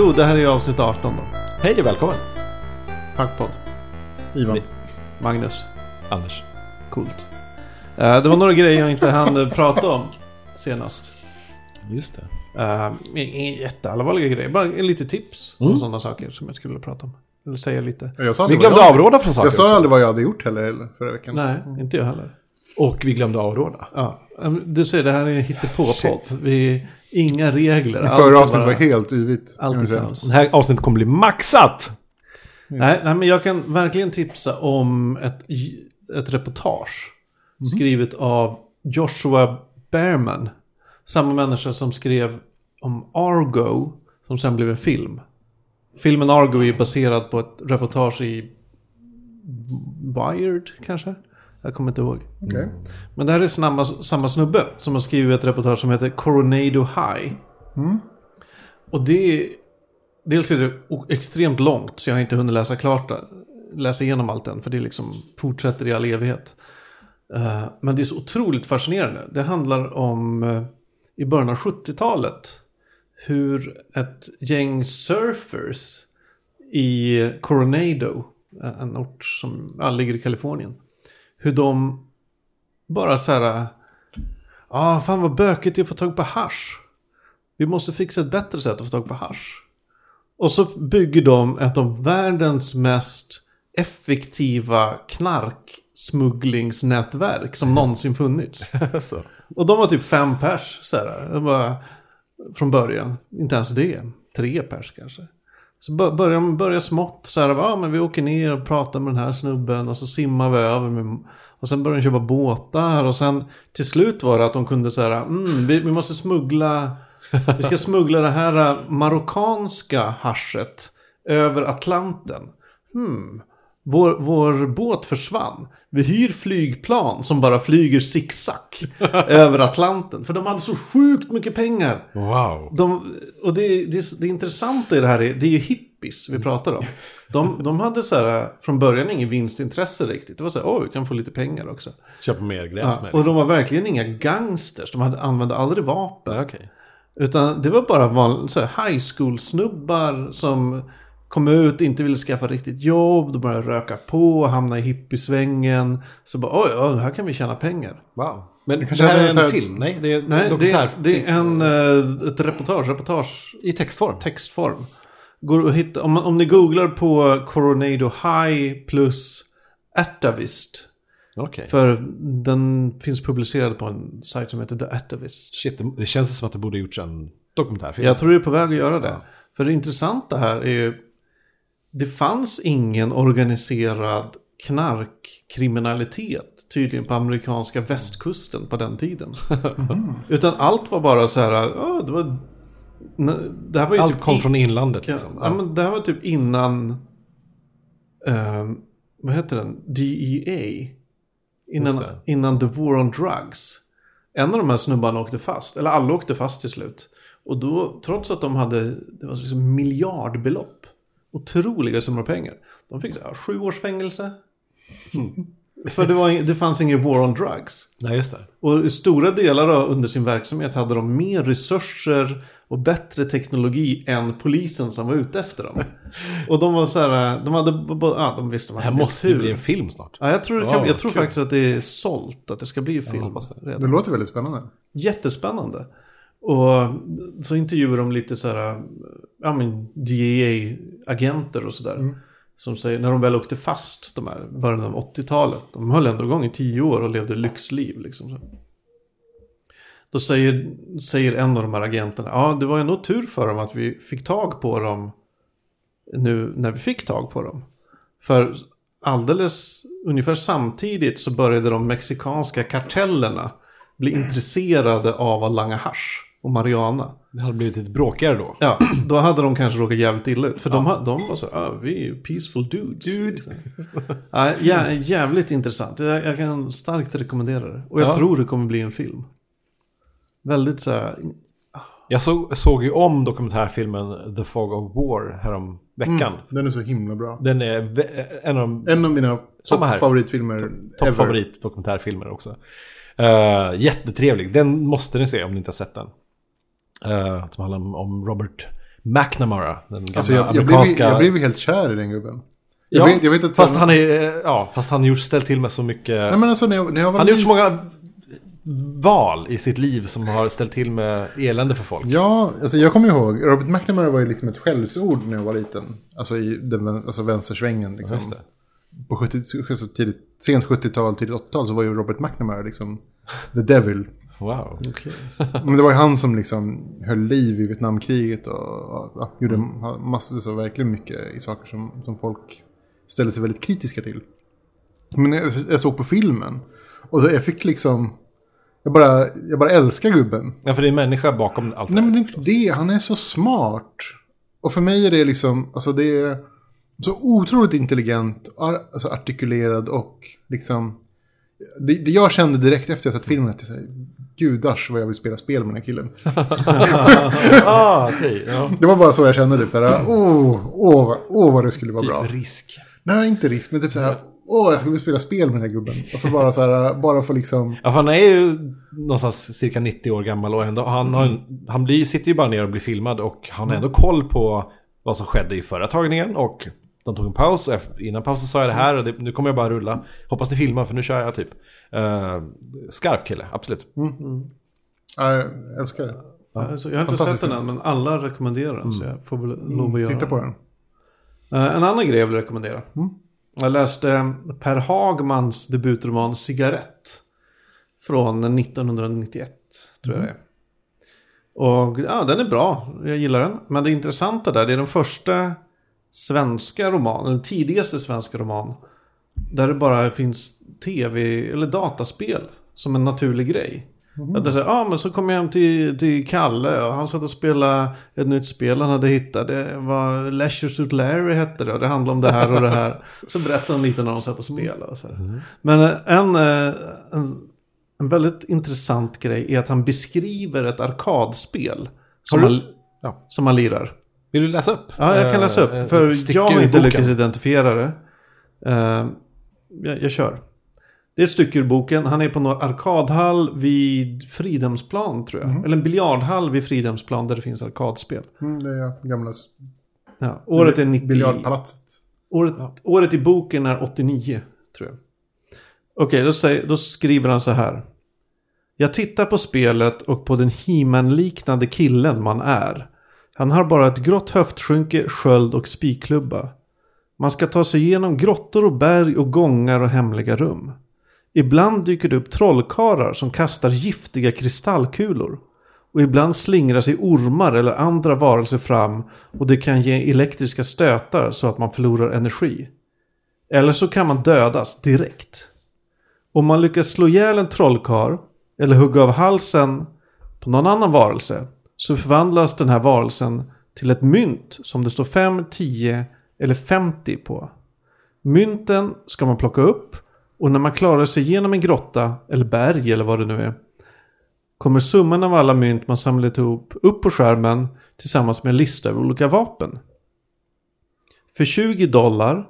Jo, det här är avsnitt 18 då. Hej och välkommen. Packpodd. Ivan. Magnus. Anders. Coolt. Eh, det var några grejer jag inte hann eh, prata om senast. Just det. Inga jätteallvarliga grejer, bara lite tips Mm. och sådana saker som jag skulle vilja prata om. Eller säga lite. Jag sa Vi aldrig vad glömde jag- avråda från saker Jag sa också. aldrig vad jag hade gjort heller eller, förra veckan. Nej, inte jag heller. Och vi glömde avråda. Ja, du ser, det här är en hittepå-podd. Vi Inga regler. Förra avsnittet var helt yvigt. Allt. Det här avsnittet kommer bli maxat! Nej, nej, men jag kan verkligen tipsa om ett, ett reportage. Skrivet av Joshua Bearman. Samma människa som skrev om Argo. Som sen blev en film. Filmen Argo är baserad på ett reportage i Wired kanske? Jag kommer inte ihåg. Okej. Men det här är samma, samma snubbe som har skrivit ett reportage som heter Coronado High. Och det är... Dels är det extremt långt så jag har inte hunnit läsa klart det. Läsa igenom allt än för det liksom fortsätter i all evighet. Eh, men det är så otroligt fascinerande. Det handlar om eh, i början av 70-talet. Hur ett gäng surfers i Coronado, en ort som ja, ligger i Kalifornien. Hur de bara så här. Ja, ah, fan vad bökigt det är att få tag på hasch. Vi måste fixa ett bättre sätt att få tag på hasch. Och så bygger de ett av världens mest effektiva knarksmugglingsnätverk som någonsin funnits. Så. Och de var typ fem pers så här. Var, från början. Inte ens det. Tre pers kanske. Så börjar de börjar smått så här. Ja, men vi åker ner och pratar med den här snubben. Och så simmar vi över. Med, och sen börjar de köpa båtar. Och sen till slut var det att de kunde så här. Mm, vi, vi måste smuggla. Vi ska smuggla det här marockanska haschet över Atlanten. Hmm. Vår, vår båt försvann. Vi hyr flygplan som bara flyger zigzag över Atlanten. För de hade så sjukt mycket pengar. Wow. De, och det, det, det intressanta i det här är, det är ju hippies vi pratar om. De, de hade så här, från början ingen vinstintresse riktigt. Det var så här, åh, vi kan få lite pengar också. Köpa mer gräs Ja, med. och de var verkligen inga gangsters. De hade, använde aldrig vapen. Okej. Utan det var bara van, så här, high school-snubbar som kom ut, inte ville skaffa riktigt jobb, de började röka på, hamna i hippiesvängen. Så bara, oj, oj, här kan vi tjäna pengar. Wow. Men det kanske här är en här- film? Nej, det är en Nej, det, dokumentär. det är en, eh, ett reportage, reportage, I textform? textform. Går att hitta, om, man- om ni googlar på Coronado High plus Atavist. Okej. För den finns publicerad på en sajt som heter The Atavist. Shit, det, det känns som att det borde gjorts en dokumentärfilm. Jag tror det är på väg att göra det. Ja. För det intressanta här är ju... Det fanns ingen organiserad knarkkriminalitet tydligen på amerikanska västkusten på den tiden. Utan allt var bara så här... Ja, det var... Det här var ju Allt typ kom i- från inlandet Ja, liksom. ja, men det här var typ innan... ehm, vad heter den? DEA. Innan, innan The War on Drugs. En av de här snubbarna åkte fast. Eller alla åkte fast till slut. Och då, trots att de hade det var liksom miljardbelopp. Otroliga summor pengar. De fick så här, sju års fängelse. För det, var, det fanns ingen War on Drugs. Nej, just det. Och i stora delar av, under sin verksamhet hade de mer resurser och bättre teknologi än polisen som var ute efter dem. Och de var så här, de hade, ja, de visste de Det här måste ju bli en film snart. Ja, jag tror, kan, jag tror kul. faktiskt att det är sålt, att det ska bli film. hoppas det. Låter väldigt spännande. Jättespännande. Och så intervjuar de lite så här, ja men DEA-agenter och sådär. Som säger, när de väl åkte fast, de här, början av 80-talet. De höll ändå igång i tio år och levde lyxliv liksom. Så. Då säger, säger en av de här agenterna, ja det var nog tur för dem att vi fick tag på dem nu när vi fick tag på dem. För alldeles ungefär samtidigt så började de mexikanska kartellerna bli intresserade av att langa hasch och marijuana. Det hade blivit lite bråkigare då. Ja, då hade de kanske råkat jävligt illa ut. För de, ha- de var så ah, vi är ju peaceful dudes. Dude. Ja, jä, jävligt intressant. Jag, jag kan starkt rekommendera det. Och jag Ja. tror det kommer bli en film. Väldigt så här, Jag såg, såg ju om dokumentärfilmen The Fog of War härom veckan. Den är så himla bra. Den är en av de En av mina toppfavoritfilmer toppfavorit dokumentärfilmer också. Uh, jättetrevlig. Den måste ni se om ni inte har sett den. Uh, som handlar om, om Robert McNamara, den Alltså jag, jag, blev, jag blev helt kär i den gubben. ja, Jag vet, jag vet att... fast han är, eh, ja, fast han har gjort ställt till med så mycket... Nej men alltså när jag, när jag var han har gjort så många val i sitt liv som har ställt till med elände för folk. Ja, alltså jag kommer ihåg. Robert McNamara var ju liksom ett skällsord när jag var liten. Alltså i den alltså vänstersvängen. Liksom. Det. På 70, så tidigt, sent 70-tal, tidigt 80-tal så var ju Robert McNamara liksom the devil. Wow. Okej. Men det var ju han som liksom höll liv i Vietnamkriget och, och ja, gjorde massor så verkligen mycket i saker som, som folk ställde sig väldigt kritiska till. Men jag, jag såg på filmen och så jag fick liksom, jag bara, jag bara älskar gubben. Ja, för det är människa bakom allt Nej det men här. det är inte det, han är så smart. Och för mig är det liksom, alltså det är så otroligt intelligent, ar, alltså artikulerad och liksom... Det, det jag kände direkt efter att jag sett filmen, att jag gudars vad jag vill spela spel med den här killen. ah. Ja. Det var bara så jag kände, typ såhär, åh, åh, vad- åh vad det skulle vara bra. Typ risk. Nej, inte risk, men typ såhär, åh, jag skulle vilja spela spel med den här gubben. Och så bara såhär, bara för liksom... Ja, för han är ju någonstans cirka 90 år gammal och ändå, han, har, han blir, sitter ju bara ner och blir filmad och han har ändå koll på vad som skedde i förra tagningen och de tog en paus och innan pausen sa jag det här och det, nu kommer jag bara rulla. Hoppas ni filmar för nu kör jag typ. Uh, skarp kille, absolut. Ja, jag älskar det. Alltså, jag har inte sett den än, men alla rekommenderar den. Så jag får väl lov att göra Titta på den. Eh, En annan grej jag vill rekommendera. Jag läste eh, Per Hagmans debutroman Cigarett. Från 1991, tror jag det är. Och ja, den är bra. Jag gillar den. Men det intressanta där, det är den första svenska roman, eller tidigaste svenska roman. Där det bara finns tv eller dataspel som en naturlig grej. Att det så, ja, men så kom jag hem till, till Kalle och han satt och spelade ett nytt spel han hade hittat. Det var Leisure Suit Larry hette det och det handlade om det här och det här. Så berättade han lite när de satt och spelade. Och så här. Men eh, en, eh, en, en väldigt intressant grej är att han beskriver ett arkadspel. Som, han, Ja. som han lirar. Vill du läsa upp? Ja, jag kan läsa Eh, upp. ett För jag har inte lyckats identifiera det. Eh, jag, jag kör. Det är ett stycke ur boken. Han är på någon arkadhall vid Fridhemsplan tror jag. Eller en biljardhall vid Fridhemsplan där det finns arkadspel. Mm, det är gamla Ja, året är 90... biljardpalatset. Året, året i boken är 89, tror jag. Okej, då, säger- då skriver han så här. Jag tittar på spelet och på den He-Man-liknande killen man är. Han har bara ett grått höftskynke, sköld och spikklubba. Man ska ta sig igenom grottor och berg och gångar och hemliga rum. Ibland dyker det upp trollkarlar som kastar giftiga kristallkulor. Och ibland slingrar sig ormar eller andra varelser fram och det kan ge elektriska stötar så att man förlorar energi. Eller så kan man dödas direkt. Om man lyckas slå ihjäl en trollkarl eller hugga av halsen på någon annan varelse så förvandlas den här varelsen till ett mynt som det står 5, 10 eller 50 på. Mynten ska man plocka upp och när man klarar sig genom en grotta eller berg eller vad det nu är kommer summan av alla mynt man samlat ihop upp på skärmen tillsammans med en lista över olika vapen. För 20 dollar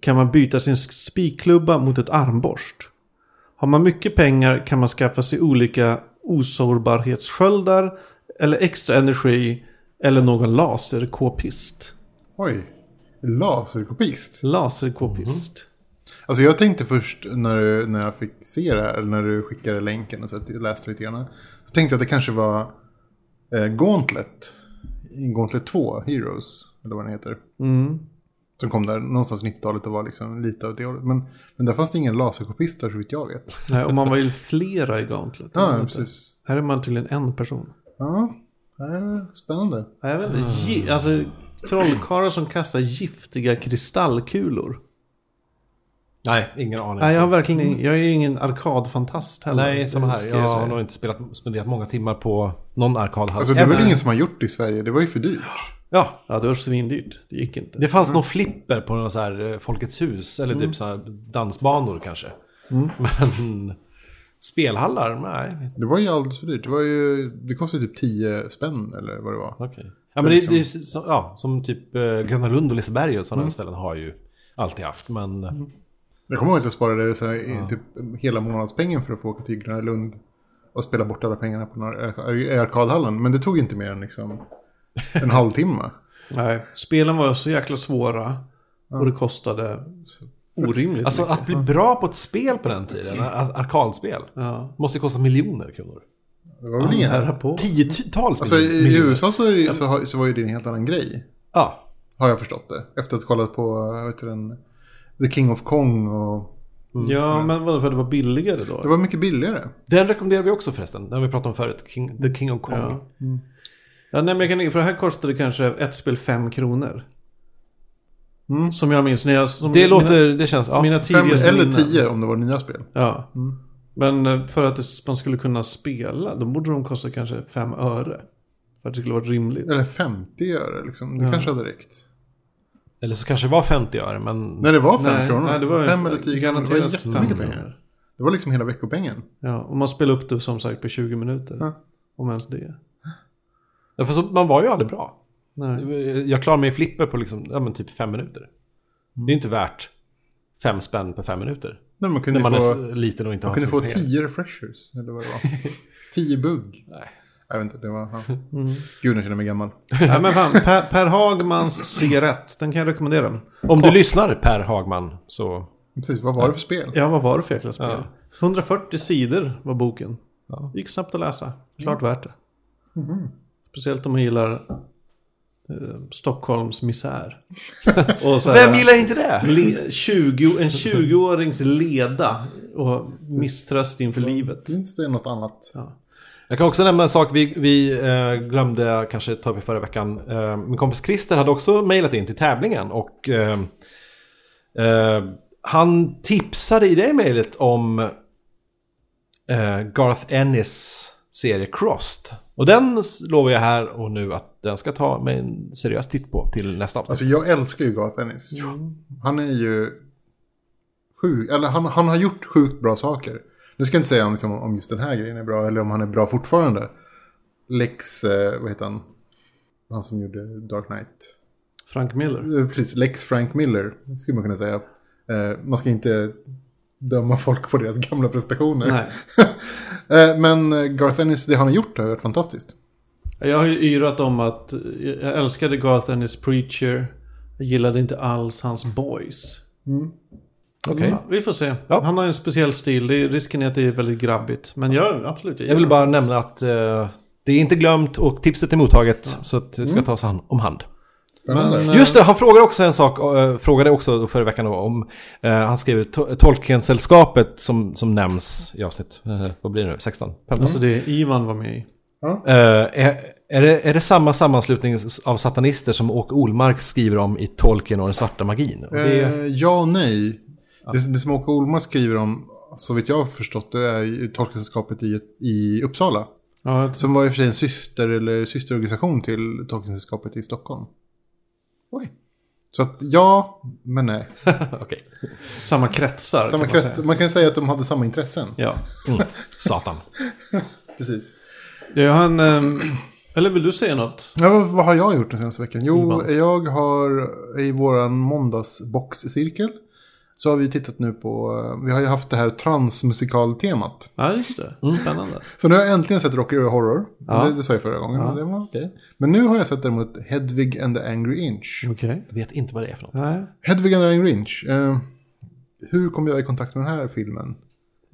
kan man byta sin spikklubba mot ett armborst. Har man mycket pengar kan man skaffa sig olika osårbarhetssköldar eller extra energi eller någon laser-k-pist. Oj, laserkopist. Laser-k-pist. Alltså jag tänkte först när, du, när jag fick se det här, eller när du skickade länken och så att jag läste lite grann. Så tänkte jag att det kanske var eh, Gauntlet. Gauntlet 2, Heroes, eller vad den heter. Mm. Som kom där någonstans 90-talet och var liksom lite av det hållet. Men, men där fanns det ingen laserkopist där så vitt jag vet. Nej, och man var ju flera i Gauntlet. Ja, precis. Här är man tydligen en person. Ja, spännande. Jag vet inte, alltså trollkarlar som kastar giftiga kristallkulor. Nej, ingen aning. Nej, jag har verkligen ingen, jag är ju ingen arkadfantast heller. Nej, samma här. ska Jag har nog inte spelat, spenderat många timmar på någon arkadhall. Alltså det är väl ingen som har gjort det i Sverige, det var ju för dyrt. Ja, Ja, det var svindyrt. Det gick inte. det fanns någon flipper på någon så här eh, Folkets hus. Eller typ så här dansbanor kanske. Men spelhallar, nej. Det var ju alldeles för dyrt. Det, var ju, det kostade typ 10 spänn eller vad det var. Okej. Ja, men det, det är så, ja, som typ eh, Gröna Lund och Liseberg och sådana ställen har ju alltid haft. Men Jag kommer ihåg att jag sparade så här, i typ hela månadspengen för att få åka till Gröna Lund och spela bort alla pengarna på arkadhallen. Men det tog inte mer än liksom en halvtimme. Nej, spelen var så jäkla svåra. Och det kostade orimligt Alltså mycket. att bli bra på ett spel på den tiden, ar- arkadspel, Ja. måste kosta miljoner kronor. Det var väl ingen... Nära på. Tiotals Alltså i, i miljoner. USA så, är det, så, har, så var ju det en helt annan grej. Ja, Har jag förstått det. Efter att ha kollat på, heter den, The King of Kong och... Ja, men vadå, för att det var billigare då? Det var mycket billigare. den rekommenderar vi också förresten. Den vi pratade om förut, King, The King of Kong. Ja. Ja, nej, men jag kan, för det här kostade kanske ett spel fem kronor. Mm. Som jag minns när jag... Som Det mina, låter, det känns, ja. Mina Fem eller tio om det var nya spel. Ja. Men eh, för att det, man skulle kunna spela, då borde de kosta kanske fem öre. För att det skulle vara rimligt. Eller 50 öre liksom. Det Ja. kanske hade räckt. Eller så kanske det var 50 öre, men... Nej, det var fem Nej, kronor. nej, det var fem eller tio kronor. Det var jättemycket pengar. Det var liksom hela veckopengen. Ja, och man spelar upp det som sagt på 20 minuter. Ja. Om ens det. Ja, för så, man var ju aldrig bra. Nej. Jag klarar mig i flipper på liksom, ja, men typ fem minuter. Det är inte värt fem spänn per fem minuter. Nej, man kunde När man få, är liten och inte man har kunde så få pengar. tio refreshers. Eller vad det var. tio bugg. Nej. Jag vet inte, det var... Ja. Gud, jag känner mig gammal. Nej men fan, per, per Hagmans cigarett, den kan jag rekommendera. Om du lyssnar Per Hagman så... Precis, vad var det för spel? Ja, vad var det för jäkla spel? Ja. 140 sidor var boken. Ja. Gick snabbt att läsa. Klart värt det. Speciellt om man gillar eh, Stockholms misär. och så här- Vem gillar inte det? Le, 20, en 20-årings leda och misströst inför livet. Finns det något annat? Jag kan också nämna en sak vi, vi eh, glömde kanske ta upp i förra veckan. Eh, min kompis Christer hade också mejlat in till tävlingen och eh, eh, han tipsade i det mejlet om eh, Garth Ennis serie Crossed. Och den lovar jag här och nu att den ska ta mig en seriös titt på till nästa avsnitt. Alltså jag älskar ju Garth Ennis. Han är ju sjuk, eller han, han har gjort sjukt bra saker. Nu ska jag inte säga om, liksom, om just den här grejen är bra eller om han är bra fortfarande. Lex, eh, vad heter han? Han som gjorde Dark Knight. Frank Miller. Eh, Precis, Lex Frank Miller skulle man kunna säga. Eh, man ska inte döma folk på deras gamla prestationer. Eh, men Garth Ennis, det han har gjort har varit fantastiskt. Jag har ju yrat om att jag älskade Garth Ennis Preacher. Jag gillade inte alls hans Boys. Okej. Ja, vi får se. Ja. Han har en speciell stil. Det är, risken är att det är väldigt grabbigt. Men ja, absolut. Jag vill bara nämna att eh, det är inte glömt och tipset är mottaget. Så att det ska tas hand- om hand. Men, eh, Just det, han frågade också en sak, eh, frågade också förra veckan då om, eh, han skriver to- Tolkien-sällskapet som, som nämns i avsnitt, eh, vad blir det nu, 16? 15? Alltså det Ivan var med i. Eh, är, är, det, är det samma sammanslutning av satanister som Åke Olmark skriver om i Tolkien och den svarta magin? Det, ja och nej. Det, det som Åke Olmar skriver om, så vitt jag har förstått det, är Tolkensällskapet i, i Uppsala. Ja, Som var i och för sig en syster eller systerorganisation till Tolkensällskapet i Stockholm. Oj. Så att ja, men nej. Okej. samma kretsar Samma kan man krets, säga. man kan säga att de hade samma intressen. Ja. Mm. Satan. Precis. Jag har en... eller vill du säga något? Ja, vad, vad har jag gjort den senaste veckan? Jo, Ivan. jag har i våran måndagsboxcirkel så har vi tittat nu på, vi har ju haft det här transmusikaltemat. Ja, just det. Spännande. Så nu har jag äntligen sett Rocky Horror. Ja. Det, det sa jag förra gången, Ja. det var okej. Men nu har jag sett däremot Hedvig and the Angry Inch. Okej. Jag vet inte vad det är för något. Nej. Hedvig and the Angry Inch. Eh, hur kom jag i kontakt med den här filmen?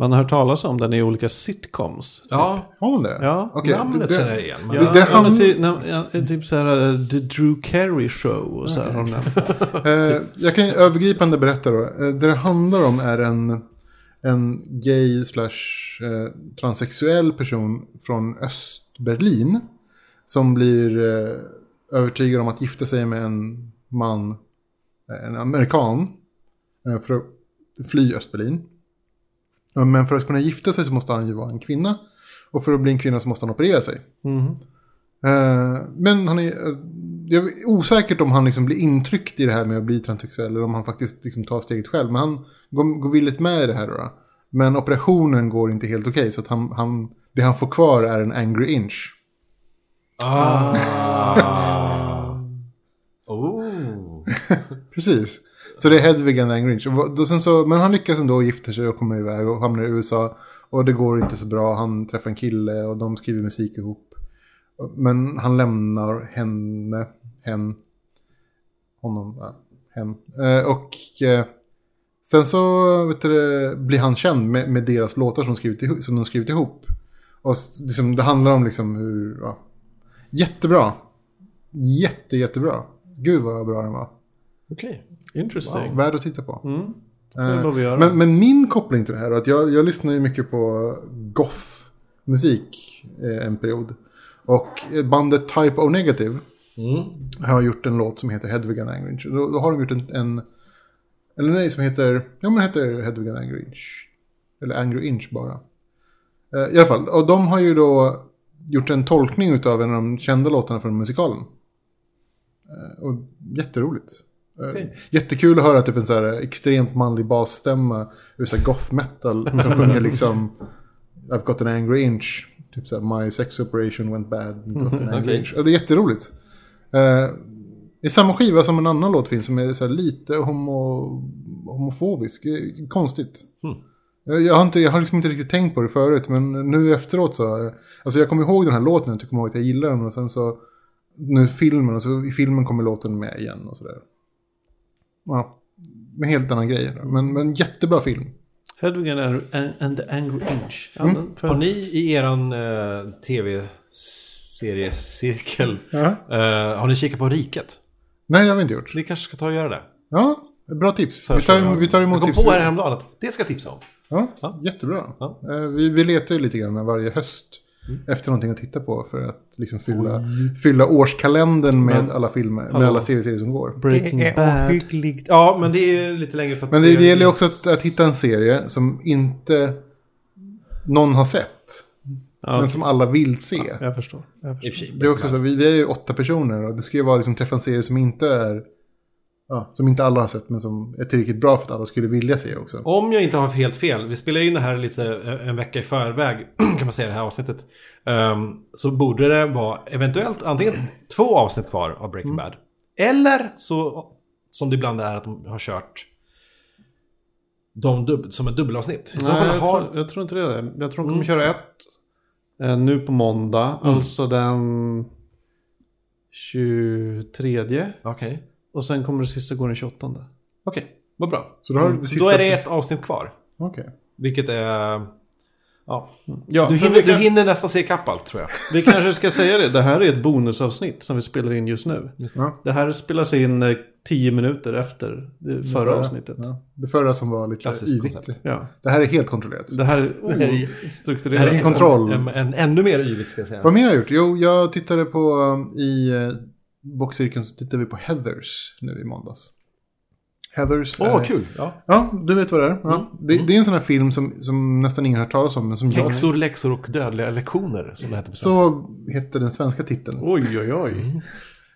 Man har hört talas om den i olika sitcoms. typ. Ja, Har man det? Ja, Okej, namnet det- känner jag igen. Men... Ja, Det- det ja, men han- ty, na, ja, typ så här uh, The Drew Carey Show och så här. nämnt. Eh, jag kan övergripande berätta då. Eh, det det handlar om är en, en gay slash eh, transsexuell person från Östberlin. Som blir eh, övertygad om att gifta sig med en man, eh, en amerikan. Eh, för att fly Östberlin. Men för att kunna gifta sig så måste han ju vara en kvinna. Och för att bli en kvinna så måste han operera sig. Eh, men han är... eh, Det är osäkert om han liksom blir intryckt i det här med att bli transsexuell. Eller om han faktiskt liksom tar steget själv. Men han går, går villigt med i det här då. Men operationen går inte helt okej. så att han, han, det han får kvar är en angry inch. Ah. Oh. Precis. Så det är Hedvig and the angry inch. Och då sen så, men han lyckas ändå gifta sig och kommer iväg och hamnar i USA. Och det går inte så bra. Han träffar en kille och de skriver musik ihop. Men han lämnar henne, hen, honom, ja, hen. Eh, och eh, sen så vet du, blir han känd med, med deras låtar som, skrivit ihop, som de skrivit ihop. Och liksom, det handlar om liksom hur, ja. Jättebra. Jätte, jättebra. Gud vad bra den var. Okej. Interesting. Värd att titta på. Mm. Göra. Men, men min koppling till det här är att jag, jag lyssnar ju mycket på goth-musik eh, en period. Och bandet Type O Negative Mm. har gjort en låt som heter Hedvig and Angry Inch. Då, då har de gjort en, en eller nej, som heter, ja men heter Hedvig and Angry Inch. Eller Angry Inch bara. Eh, I alla fall, och de har ju då gjort en tolkning av en av de kända låtarna från musikalen. Eh, och jätteroligt. Eh, Okej. Jättekul att höra typ en så här extremt manlig basstämma ur så här goth metal som sjunger liksom I've got an angry inch. Typ så här My sex operation went bad. Got an angry Okej. inch. Det är jätteroligt. Eh, det är samma skiva som en annan låt finns som är så lite homo, homofobisk. Är Konstigt. Jag, jag, har inte, jag har liksom inte riktigt tänkt på det förut, men nu efteråt så... Alltså jag kommer ihåg den här låten, jag kommer ihåg att jag gillar den och sen så... Nu filmen, och så i filmen kommer låten med igen och sådär. Ja, en helt annan grej. Men, men jättebra film. Hedwig and, the Angry Inch. Ja, Mm. Har ni i eran eh, tv-seriecirkel, Ja. eh, har ni kikat på Riket? Nej, det har vi inte gjort. Ni kanske ska ta och göra det. Ja, bra tips. Vi tar, vi tar emot Jag kom tips. på här häromdagen att det ska jag tipsa om. Ja, Ja. jättebra. Ja. Eh, Vi, vi letar ju lite grann varje höst Mm. efter någonting att titta på för att liksom fylla, fylla årskalendern med alla filmer, med Hallå. alla serier som går. Breaking Det är Bad. ohyggligt. Ja, men det är lite längre för att Men det, det gäller också att, att hitta en serie som inte någon har sett. Ja, Men som alla vill se. jag förstår. Jag förstår. Det är också så, vi, vi är ju åtta personer och det ska ju vara liksom träffa en serie som inte är... Ja, som inte alla har sett men som är tillräckligt bra för att alla skulle vilja se också. Om jag inte har helt fel, vi spelar in det här lite eh, en vecka i förväg, kan man säga det här avsnittet. Ehm, så borde det vara eventuellt antingen två avsnitt kvar av Breaking Bad. Eller så, som det ibland är, att de har kört de dub- som ett dubbelavsnitt. Nej, jag, har... tror, jag tror inte det är. Jag tror de kommer Mm. köra ett eh, nu på måndag. Alltså den 23. Okej, Och sen kommer det sista gå den 28. okej, vad bra. Så då, har Mm, det så sista då är det ett avsnitt kvar. Okej. Vilket är... Ja, Ja, du hinner, vi, du kan, hinner nästan se ikapp allt tror jag. vi kanske ska säga det. Det här är ett bonusavsnitt som vi spelar in just nu. Ja. Det här spelas in eh, 10 minuter efter det förra avsnittet. Ja. Ja. Det förra som var lite Klassiskt yvigt. koncept. Det här är helt kontrollerat. Det här är Det här är- Det ostrukturerat. här är kontroll. En, en, ännu mer yvigt ska jag säga. Vad mer har jag gjort? Jo, jag tittade på um, i uh, boxcirkeln så tittade vi på Heathers nu i måndags. Heathers. Åh, är- kul! Ja. Ja, du vet vad det är. Ja. Mm. Det, det är en sån här film som, som nästan ingen har hört talas om. Men som jag, Häxor, läxor och dödliga lektioner som det heter på svenska. så heter den svenska titeln. Oj, oj, oj.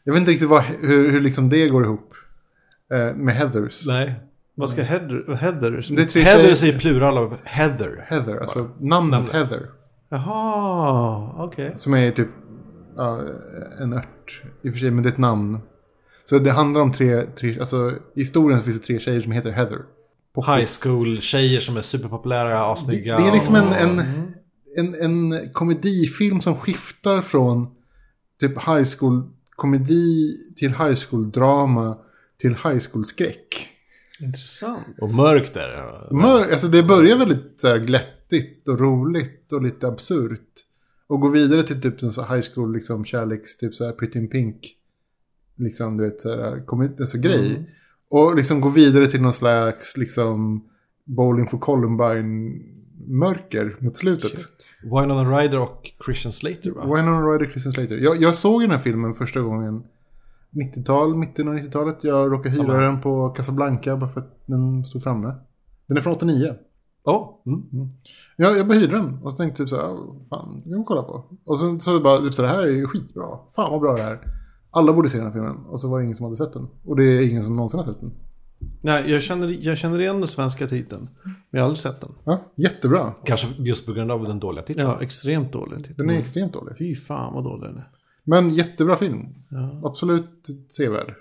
Jag vet inte riktigt vad, hur, hur liksom det går ihop eh, med Heathers. Nej. Vad ska Heather... Heather Det är tre Heather tjejer. är plural av Heather. Heather, alltså namnet, Namnet. Heather. Jaha, okej. Som är typ ja, en ört i och för sig, men det är ett namn. Så det handlar om tre, tre alltså i historien finns det tre tjejer som heter Heather. Poppis. High school-tjejer som är superpopulära, Det, assnygga. det är liksom en, en, en, en komedifilm som skiftar från typ high school-komedi till high school-drama till high school-skräck. Intressant. Och mörkt där. ja. Mör, alltså det börjar väldigt så här, glättigt och roligt och lite absurt. Och går vidare till typ en så high school liksom kärleks, typ så här Pretty in Pink. Liksom du vet så här, alltså, grej. Och liksom går vidare till någon slags liksom Bowling for Columbine mörker mot slutet. Winona Ryder och Christian Slater va? Winona Ryder, Christian Slater. Jag, jag såg den här filmen första gången 90-tal, mitten av 90-talet. Jag råkade hyra den på Casablanca bara för att den stod framme. Den är från 89. Åh, mm. Jag, jag bara hyrde den och så tänkte typ så här, "Ja, fan, jag kan kolla på. Och sen så bara, typ så här, det här är ju skitbra. Fan vad bra det här är. Alla borde se den här filmen. Och så var det ingen som hade sett den. Och det är ingen som någonsin har sett den. Nej, jag känner, jag känner igen den svenska titeln. Men jag har aldrig sett den. Ja, jättebra. Kanske just på grund av den dåliga titeln. Ja, extremt dålig titel. Den är extremt dålig. Fy fan vad dålig den är. Men jättebra film. Ja. Absolut sevärd.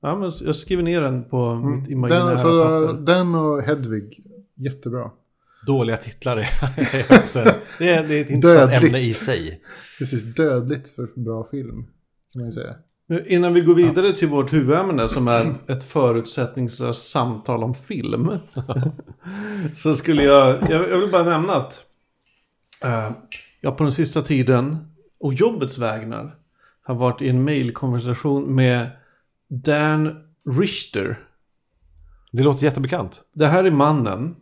ja, men jag skriver ner den på mitt Den, imaginära alltså, papper. den och Hedvig, jättebra. Dåliga titlar är också... Det är, det är ett intressant Dödligt. ämne i sig. Precis, dödligt för bra film. Kan man säga. Nu, Innan vi går vidare till vårt huvudämne som är ett förutsättningslöst samtal om film. så skulle jag, jag, jag vill bara nämna att eh, jag på den sista tiden och jobbets vägnar har varit i en mejlkonversation med Dan Richter. Det låter jättebekant. Det här är mannen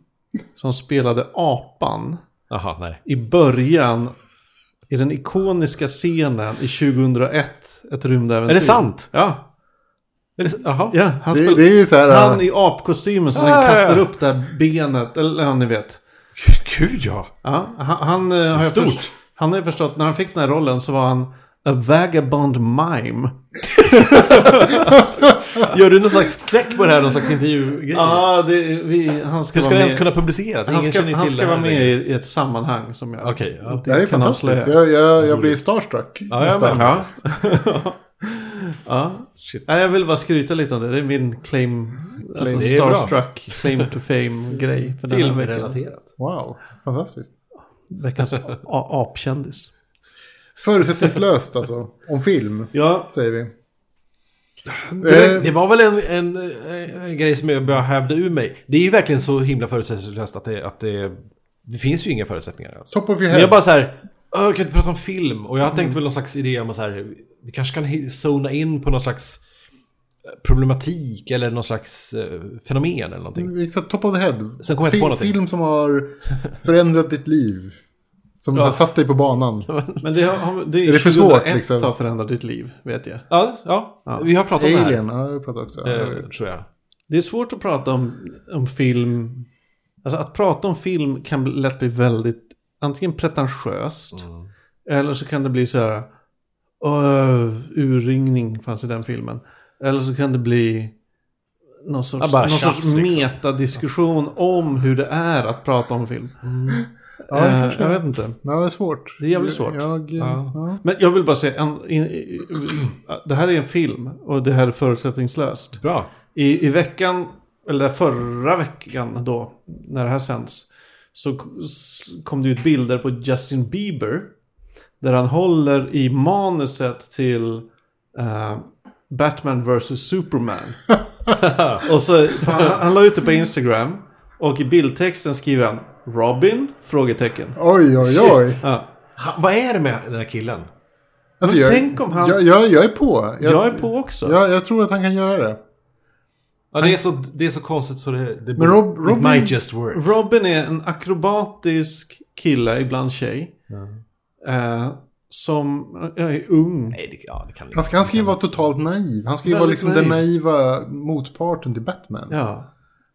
som spelade apan Jaha, nej. i början i den ikoniska scenen i 2001, ett rymdäventyr. Är det sant? Ja. Är det, jaha. Ja, han, Det, spel- det är ju så här... han äh, i apkostymen som Ah, kastar ja. upp det här benet, eller ja, ni vet. Gud ja. Ja, han, han, eh, har Stort. först- han har ju förstått, när han fick den här rollen så var han a vagabond mime. Gör du någon slags knäck på det här? Någon slags intervjugrej? Ja, det, vi, han ska Hur ska det ens kunna publiceras? Han ska, han ska vara med i, i ett sammanhang som jag Okej, ja. det här är fantastiskt. Jag, jag, jag blir starstruck. Ja, jag. Ja. ja. Shit. Nej, jag vill bara skryta lite om det. Det är min claim, alltså starstruck, claim to fame-grej. Filmrelaterat. Wow, fantastiskt. Veckans apkändis. Förutsättningslöst alltså. Om film, Ja, säger vi. Det, Eh, det var väl en, en, en grej som jag bara hävde ur mig. Det är ju verkligen så himla förutsättningslöst att det, att det... Det finns ju inga förutsättningar alls. top of your Men head. jag bara så här... "Åh, Jag kan inte prata om film. Och jag tänkte väl någon slags idé om att så här... Vi kanske kan zona in på någon slags eh, problematik eller någon slags eh, fenomen eller någonting. Exakt, top of the head. Sen kommer jag inte på någonting. Film som har förändrat ditt liv. Som har satt dig på banan. men det, har, det är, Är det för 2001 svårt, liksom? har förändrat ditt liv, vet jag. Ja, ja, vi har pratat om det här. Alien, ja, jag pratar också. Eh, tror jag. Det är svårt att prata om, om film. Alltså att prata om film kan lätt bli väldigt antingen pretentiöst. Mm. Eller så kan det bli så här. Uh, urringning fanns i den filmen. Eller så kan det bli någon sorts, Ja, någon sorts liksom. metadiskussion om hur det är att prata om film. Ja, Eh, kanske jag vet inte. Ja, det är svårt. Det är jävligt svårt. Jag, Ja. ja. Men jag vill bara säga, en, in, i- det här är en film och det här är förutsättningslöst. Bra. I, I veckan, eller förra veckan då, när det här sänds, så kom det ut bilder på Justin Bieber. Där han håller i manuset till eh, Batman vs. Superman. och så, han, han la ut det på Instagram. Och i bildtexten skriver han Robin? Frågetecken. Oj, oj, oj. Ja. Ha, vad är det med den här killen? Alltså, jag, tänk om han- Jag, jag, jag är på. Jag, Jag är på också. Jag, jag tror att han kan göra det. Ja, det, är så, det är så konstigt så det... det Men Rob- it Robin- might just work. Robin är en akrobatisk kille, ibland tjej. Eh, som ja, är ung. Nej, det, ja, det kan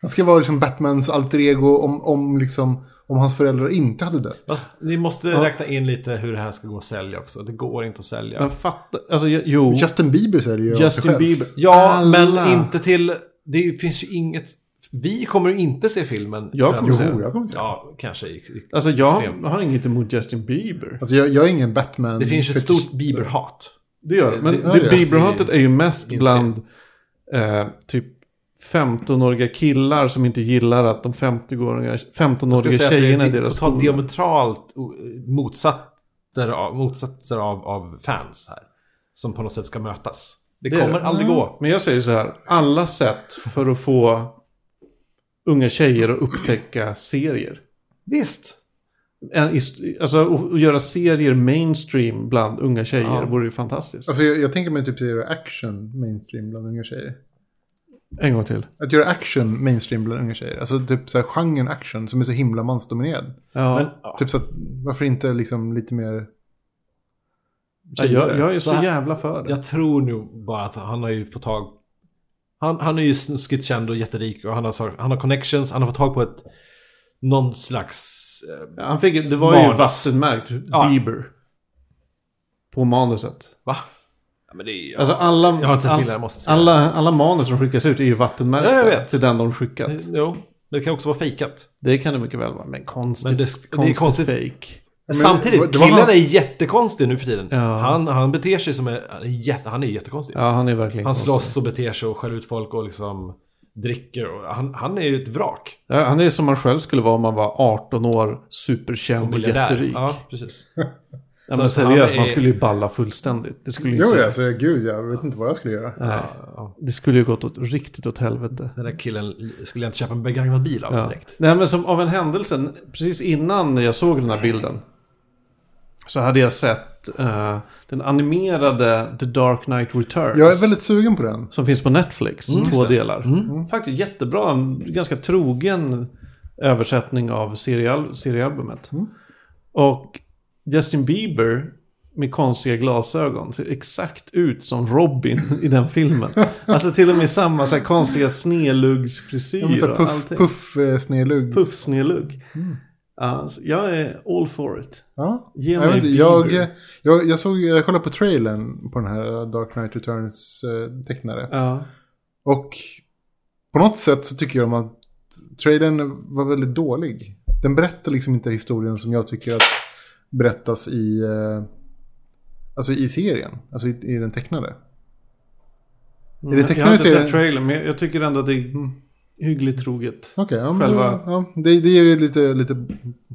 Han ska, vara liksom Batmans alter ego om, om, liksom, om hans föräldrar inte hade dött. Fast ni måste Ja. räkna in lite hur det här ska gå att sälja också. Det går inte att sälja. Men fatta, alltså jo. Justin Bieber säljer ju Justin själv. Bieber. ja, Alla. men inte till... Det finns ju inget... Vi kommer ju inte se filmen. Jag kommer se den. jag kommer säga. Ja, kanske. i- i- Alltså jag extremt. har inget emot Justin Bieber. Alltså jag, jag är ingen Batman. Det finns ju ett stort Bieber-hat. Det gör det. Men det- det, det- Bieber-hatet är ju mest Inser. bland eh, typ 15-åriga killar som inte gillar att de 50-åriga, Jag skulle 15-åriga säga att det tjejerna är deras skola. diametralt motsatser, av, motsatser av, av fans här. Som på något sätt ska mötas. Det, Det kommer aldrig gå. Men jag säger så här, alla sätt för att få unga tjejer att upptäcka serier. Visst. Alltså att- göra serier mainstream bland unga tjejer Ja. vore ju fantastiskt. Alltså jag, jag tänker mig typ göra action mainstream bland unga tjejer. En gång till. Att göra action mainstream bland unga tjejer. Alltså typ så här genren action som är så himla mansdominerad. Ja. Men, ja. Typ så att, varför inte liksom lite mer Ja, jag, jag är så, Så jävla för det. Jag tror nog bara att han har ju fått tag... Han, han är ju snuskigt känd och jätterik och han har, han har connections. Han har fått tag på ett... Någon slags... Eh, Han fick, det var ju Manus. vattenmärkt Ja. Bieber. På manuset. va? Ja, men det är... Alltså alla, Jag har inte sett all- bilder, jag måste säga. alla, alla manus som skickas ut är ju vattenmärkta. Ja, jag vet. Till den de skickat. Jo, det kan också vara fejkat. Det kan det mycket väl vara. Men konstigt. Men det- det är konstigt, konstigt. fake. Men Samtidigt, det var killen hans- är jättekonstig nu för tiden. Ja. Han, han beter sig som en... Han är, jätte, han är jättekonstig. Ja, han är verkligen han konstig. slåss och beter sig och skäller ut folk och liksom... dricker. Och han, han är ju ett vrak. Ja, han är som man själv skulle vara om man var 18 år, superkänd och Miljardär. jätterik. Ja, precis. Ja, men Så seriöst, han man skulle ju balla fullständigt. Det skulle ju Jo, inte... alltså gud, jag vet inte vad jag skulle göra. Nej, Ja, det skulle ju gått åt, riktigt åt helvete. den där killen skulle jag inte köpa en begagnad bil av Ja. direkt. Nej, men som av en händelse, precis innan jag såg den här bilden. Så hade jag sett eh, den animerade The Dark Knight Returns. Jag är väldigt sugen på den. Som finns på Netflix, Mm, två just det. delar. Faktiskt jättebra, en ganska trogen översättning av serieal seriealbumet. Och Justin Bieber med konstiga glasögon ser exakt ut som Robin i den filmen. Alltså till och med samma så här konstiga snedluggsfrisyr och puff, allting. puff eh, snedlugg. Puffsnedlugg. Ja, så jag är all for it. Ja. Ge jag, mig vet inte, Bieber. jag, jag, jag, såg, jag kollade på trailern på den här Dark Knight Returns eh, tecknare. Ja. Och på något sätt så tycker jag att trailern var väldigt dålig. Den berättar liksom inte historien som jag tycker att berättas i, eh, alltså i serien. Alltså i, i den tecknade. Är det jag har tecknade inte serien? sett trailern, men jag tycker ändå att det är hyggligt troget. Okej, ja, Själva- då- ja, det, det ger ju lite, lite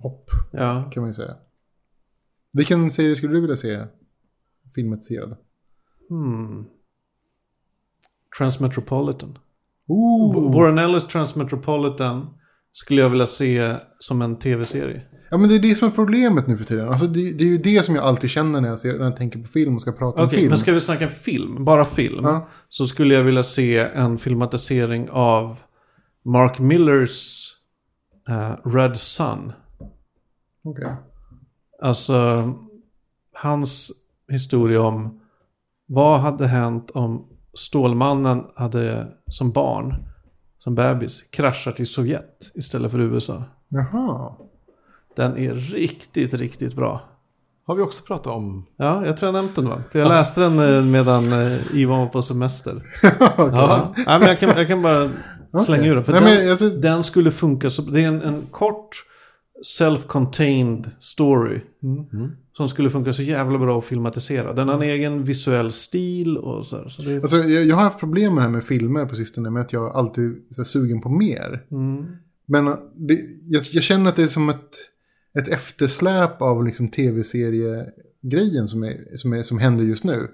hopp Ja. kan man ju säga. Vilken serie skulle du vilja se filmatiserad? Hmm. Transmetropolitan. Ooh. Warren Ellis Transmetropolitan skulle jag vilja se som en tv-serie. Ja men det är det som är problemet nu för tiden. Alltså det, det är ju det som jag alltid känner när jag, ser, när jag tänker på film och ska prata om Okej, film. men ska vi snacka film? Bara film? Ja. Så skulle jag vilja se en filmatisering av Mark Millers eh, Red Sun. Okej. Alltså hans historia om vad hade hänt om Stålmannen hade som barn, som bebis, kraschat i Sovjet istället för USA. Jaha. Den är riktigt, riktigt bra. Har vi också pratat om... Ja, jag tror jag nämnt den va? För jag läste den eh, medan eh, Ivan var på semester. Ja. Nej, men jag kan, jag kan bara slänga Okej. ur den. För Nej, den, men jag ser- den skulle funka så... Det är en, en kort self-contained story. Mm. Som skulle funka så jävla bra att filmatisera. Den har en egen visuell stil och så, här, så det, Alltså, jag, jag har haft problem med det här med filmer på sistone med att jag alltid är sugen på mer. mm. Men uh, det, jag, jag känner att det är som ett, ett eftersläp av liksom tv-seriegrejen som, är, som, är, som händer just nu.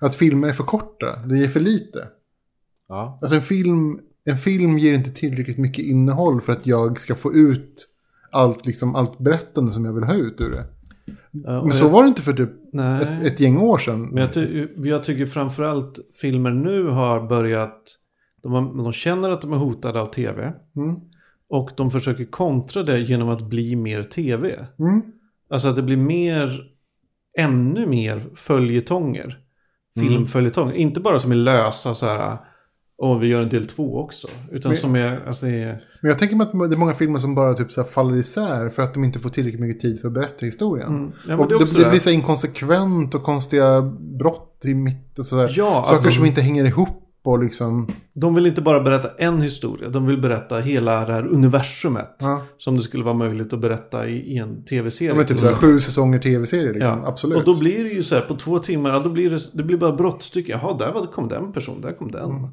Att filmer är för korta, det ger för lite. Ja. Alltså en film, en film ger inte tillräckligt mycket innehåll för att jag ska få ut allt, liksom, allt berättande som jag vill ha ut ur det. Ja, Men så jag- var det inte för typ ett, ett gäng år sedan. Men jag, ty jag tycker framförallt filmer nu har börjat... De, har, de känner att de är hotade av tv. Mm. Och de försöker kontra det genom att bli mer tv. Mm. Alltså att det blir mer, ännu mer följetonger. Filmföljetonger. Inte bara som är lösa så här, och vi gör en del två också. Utan Men- som är, alltså är, Men jag tänker mig att det är många filmer som bara typ så här faller isär för att de inte får tillräckligt mycket tid för att berätta historien. Mm. Ja, och det det, det blir så inkonsekvent och konstiga brott i mitt och sådär. Ja, Saker de- som inte hänger ihop och liksom... de vill inte bara berätta en historia. De vill berätta hela det här universumet. Ja, Som det skulle vara möjligt att berätta i, i en tv-serie. ja men typ så här, sju säsonger tv-serier liksom. Ja, Absolut. Och då blir det ju så här på två timmar, ja, då blir det, det blir bara brottstycke. Jaha, där var- kom den personen, där kom den. Mm.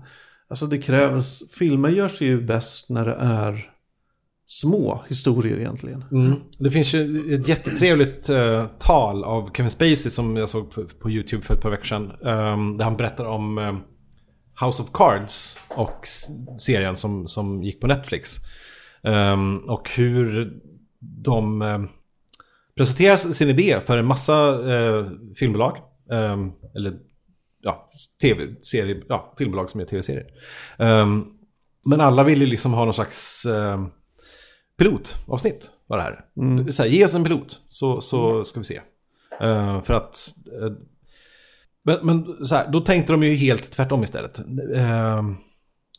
Alltså det krävs, filmer görs ju bäst när det är små historier egentligen. Mm. Det finns ju ett jättetrevligt eh, tal av Kevin Spacey som jag såg på, på YouTube för ett par veckor sedan. ehm, där han berättar om eh, House of Cards och serien som, som gick på Netflix. Ehm, och hur de eh, presenterar sin idé för en massa eh, filmbolag. ehm, eller ja, tv-serier, ja, filmbolag som gör tv-serier. Ehm, men alla vill ju liksom ha någon slags eh, pilotavsnitt var det här. Mm. Så här, ge oss en pilot så, så ska vi se. Eh, för att... eh, men men så här, då tänkte de ju helt tvärtom istället. Eh,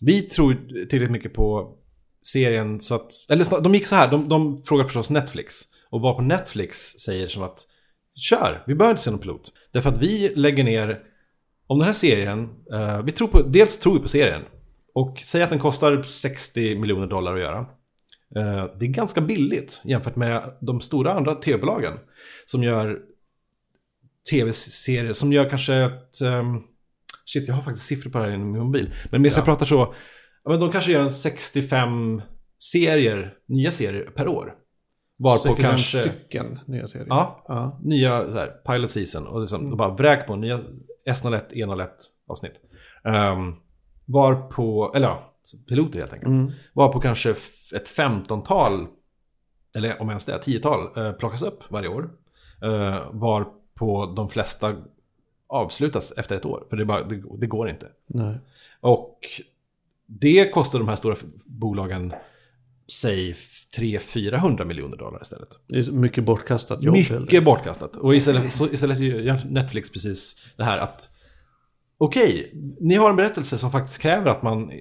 vi tror tillräckligt mycket på serien så att... Eller de gick så här, de, de frågar förstås Netflix. Och var på Netflix säger som att kör, vi behöver inte se någon pilot. Därför att vi lägger ner, om den här serien, eh, vi tror på, dels tror vi på serien. Och säg att den kostar 60 miljoner dollar att göra. Eh, Det är ganska billigt jämfört med de stora andra tv-bolagen. Som gör tv-serier, som gör kanske ett... ehm, shit, jag har faktiskt siffror på det här i min mobil. Men medan jag pratar så... Ja, men de kanske gör en 65 serier, nya serier per år. Varpå kanske... stycken nya serier. Ja, ja. nya så här, pilot season och liksom, de bara vräk på nya S01, E01 avsnitt. Um, var på, eller ja, piloter helt enkelt. Mm. Var på kanske ett femtontal, eller om ens det, tiotal, eh, plockas upp varje år. Uh, var på de flesta avslutas efter ett år, för det, bara, det, det går inte. Nej. Och det kostar de här stora bolagen, säg 300-400 miljoner dollar istället. Det är mycket bortkastat jobb. Mycket bortkastat. Och istället, så, istället gör Netflix precis det här att Okej, ni har en berättelse som faktiskt kräver att man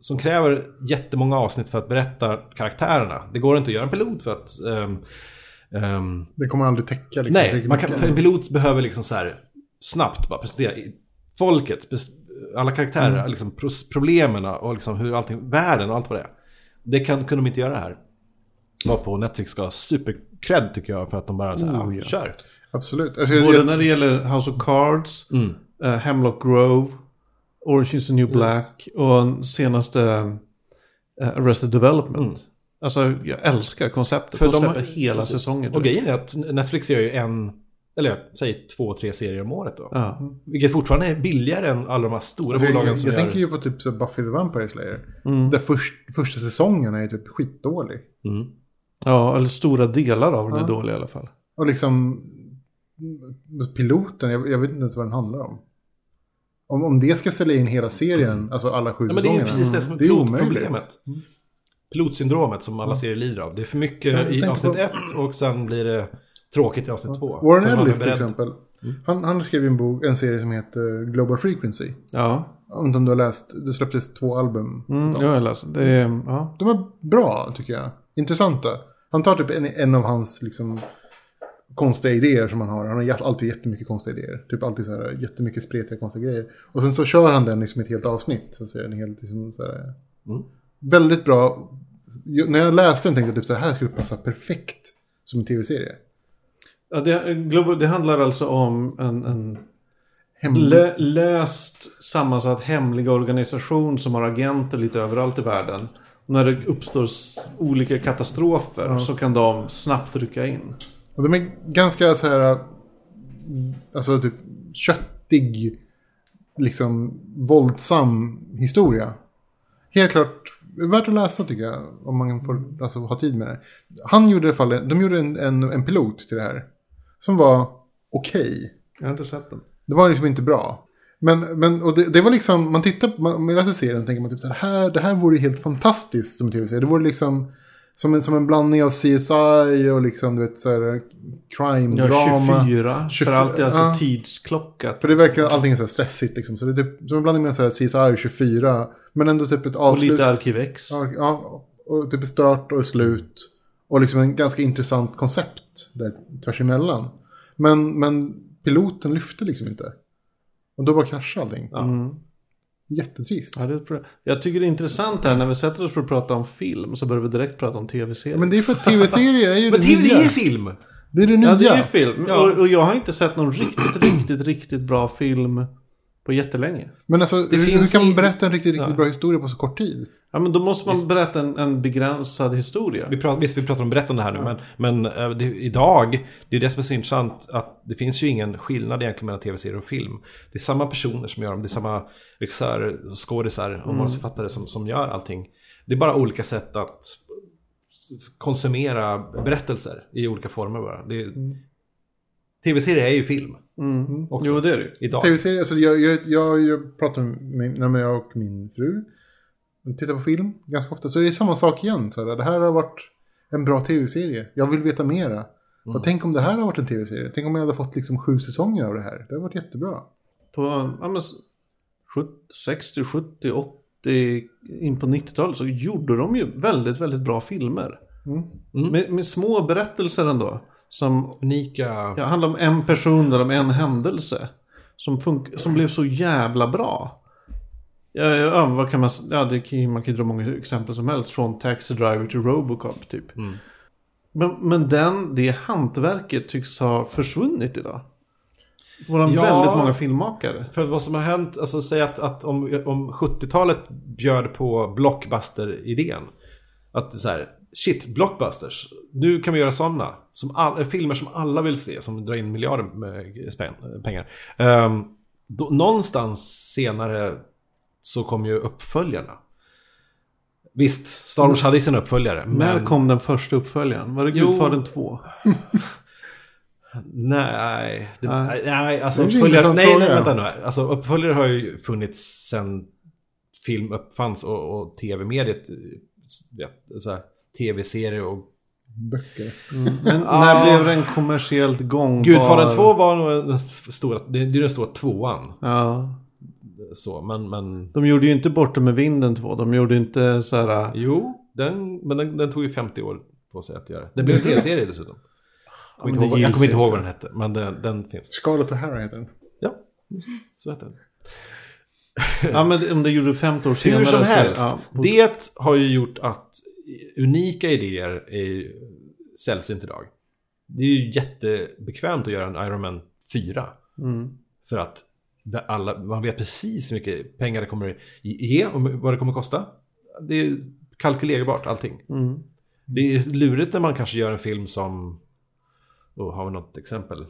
som kräver jättemånga avsnitt för att berätta karaktärerna. Det går inte att göra en pilot för att ehm, ehm, Det kommer aldrig täcka liksom, Nej, man kan, en pilot behöver liksom så här snabbt bara presentera folket, alla karaktärer, Mm. liksom problemen och liksom hur allting, världen och allt vad det är. Det kan, kunde de inte göra här. Var på Netflix ska ha supercred tycker jag för att de bara så här, Oh, ja, ja. kör. Absolut. Alltså, Både jag, när det gäller House of Cards, Mm. eh, Hemlock Grove, Orange is the New Black och senaste eh, Arrested Development. Mm. Alltså, jag älskar konceptet. För de de släpper har- hela precis. säsonger. Och grejen är att Netflix gör ju en, eller säg två, tre serier om året då. Ja. Vilket fortfarande är billigare än alla de här stora alltså, jag, bolagen jag, som jag gör... tänker ju på typ så Buffy the Vampire Slayer. Mm. Där först, första säsongen är ju typ skitdålig. Mm. ja, eller stora delar av den Ja. är dåliga i alla fall. Och liksom piloten, jag, jag vet inte ens vad den handlar om. Om, om det ska sälja in hela serien, alltså alla sju Ja, men det är ju säsongerna. precis det som är det är omöjligt. pilotproblemet. Pilotsyndromet som alla serier lider av. Det är för mycket Ja, jag i avsnitt på- ett och sen blir det tråkigt i avsnitt två. Warren Ellis till exempel. Han, han skrev en, bok, en serie som heter Global Frequency. Ja, Om inte du har läst, det släpptes två album. mm, jag har läst. Det är, ja. De är bra tycker jag. Intressanta. Han tar typ en, en av hans liksom, konstiga idéer som han har. Han har alltid jättemycket konstiga idéer. Typ alltid så här, jättemycket spretiga konstiga grejer. Och sen så kör han den liksom ett helt avsnitt. Så att säga, en helt, liksom, så här, Mm. Väldigt bra. När jag läste den tänkte jag typ så här, här skulle passa perfekt som en tv-serie. Ja, det, det handlar alltså om en, en Hem... lö, löst sammansatt hemlig organisation som har agenter lite överallt i världen. Och när det uppstår olika katastrofer Ja. så kan de snabbt rycka in. Och de är ganska så här, alltså typ köttig, liksom våldsam historia. Helt klart värt att läsa tycker jag, om man får alltså, ha tid med det. Han gjorde i alla fall, de gjorde en, en, en pilot till det här. Som var okej. Jag har inte sett den. Det var liksom inte bra. Men, men och det, det var liksom, man tittar på, man, man läser serien och tänker man typ så här, det här vore helt fantastiskt som tv-serie. Det vore liksom som en, som en blandning av CSI och liksom, du vet, så här, crime, Ja, drama. 24. 24, för allt är alltså ja. tidsklockat. För det verkar, allting är så här stressigt liksom. Så det är typ som en blandning så här CSI och 24. Men ändå typ ett Och avslut. lite Arkivex. Ja, och typ ett start och slut. Och liksom en ganska intressant koncept där tvärs emellan. Men, men piloten lyfte liksom inte. Och då bara kraschade allting. Mm. Jättetrist. Ja, det. Jag tycker det är intressant här när vi sätter oss för att prata om film så börjar vi direkt prata om tv-serier. Ja, men det är för att tv-serier är ju Men det TV det nya. är film! Det är det nya. Ja, det är film. Ja. Och, och jag har inte sett någon riktigt, riktigt, riktigt bra film på jättelänge. Men alltså, hur, hur finns kan man berätta en riktigt, riktigt Ja. bra historia på så kort tid? Ja, men då måste man berätta en, en begränsad historia. Vi pratar, visst, vi pratar om berättande här nu, men, men eh, det, idag, det är det som är så intressant, att det finns ju ingen skillnad egentligen mellan tv-serier och film. Det är samma personer som gör dem, det är samma regissörer, skådisar och manusförfattare som, som gör allting. Det är bara olika sätt att konsumera berättelser i olika former bara. Det är, Tv-serier är ju film Mm. också. Jo, det är det ju. idag. Tv-serier, alltså jag, jag, jag, jag pratar med min, när jag och min fru tittar på film ganska ofta. Så det är samma sak igen. Så här, det här har varit en bra tv-serie. Jag vill veta mera. Och tänk om det här har varit en tv-serie. Tänk om jag hade fått liksom sju säsonger av det här. Det har varit jättebra. På ja, men, 70, 60, 70, 80, in på 90-talet så gjorde de ju väldigt, väldigt bra filmer. Mm. Med, med små berättelser ändå. Som Unika... ja, handlar om en person eller om en händelse. Som, fun- som blev så jävla bra. Ja, ja, vad kan man, ja, det kan, man kan ju dra många exempel som helst. Från Taxi Driver till Robocop typ. Mm. Men, men den, det hantverket tycks ha försvunnit idag. Får han Ja. väldigt många filmmakare? För vad som har hänt, alltså säg att, att om, om 70-talet bjöd på blockbuster-idén. Att så här, shit, blockbusters. Nu kan vi göra sådana. Som all, filmer som alla vill se, som drar in miljarder med spänn, pengar. Ehm, då, någonstans senare så kom ju uppföljarna. Visst, Star Wars hade ju sina uppföljare. När men... kom den första uppföljaren? Var det. Gudfadern 2? Nej, det, Nej. nej. alltså uppföljare, nej, nej, vänta nu här. Alltså uppföljare har ju funnits sedan film uppfanns och, och tv-mediet, eh, vet, så här, tv-serier och... Böcker. Men Ja. när blev den kommersiellt gångbar? Gudfadern 2 var nog den st- stora, det det är den stora tvåan. Ja. Så, men, men... De gjorde ju inte Borta med vinden 2. De gjorde inte så här... Jo, den, men den, den tog ju 50 år på sig att göra. Den blev en tv-serie dessutom. Jag kommer, men inte det ihåg, jag kommer inte ihåg vad den hette, men den, den finns. Scarlett O'Hara heter den. Ja, så hette den. Ja, men om det gjorde 50 år senare. Hur som så- helst. ja. Det har ju gjort att unika idéer är sällsynt idag. Det är ju jättebekvämt att göra en Iron Man 4. Mm. För att alla, man vet precis hur mycket pengar det kommer ge och vad det kommer kosta. Det är kalkylerbart allting. Mm. Det är lurigt när man kanske gör en film som... Oh, har vi något exempel?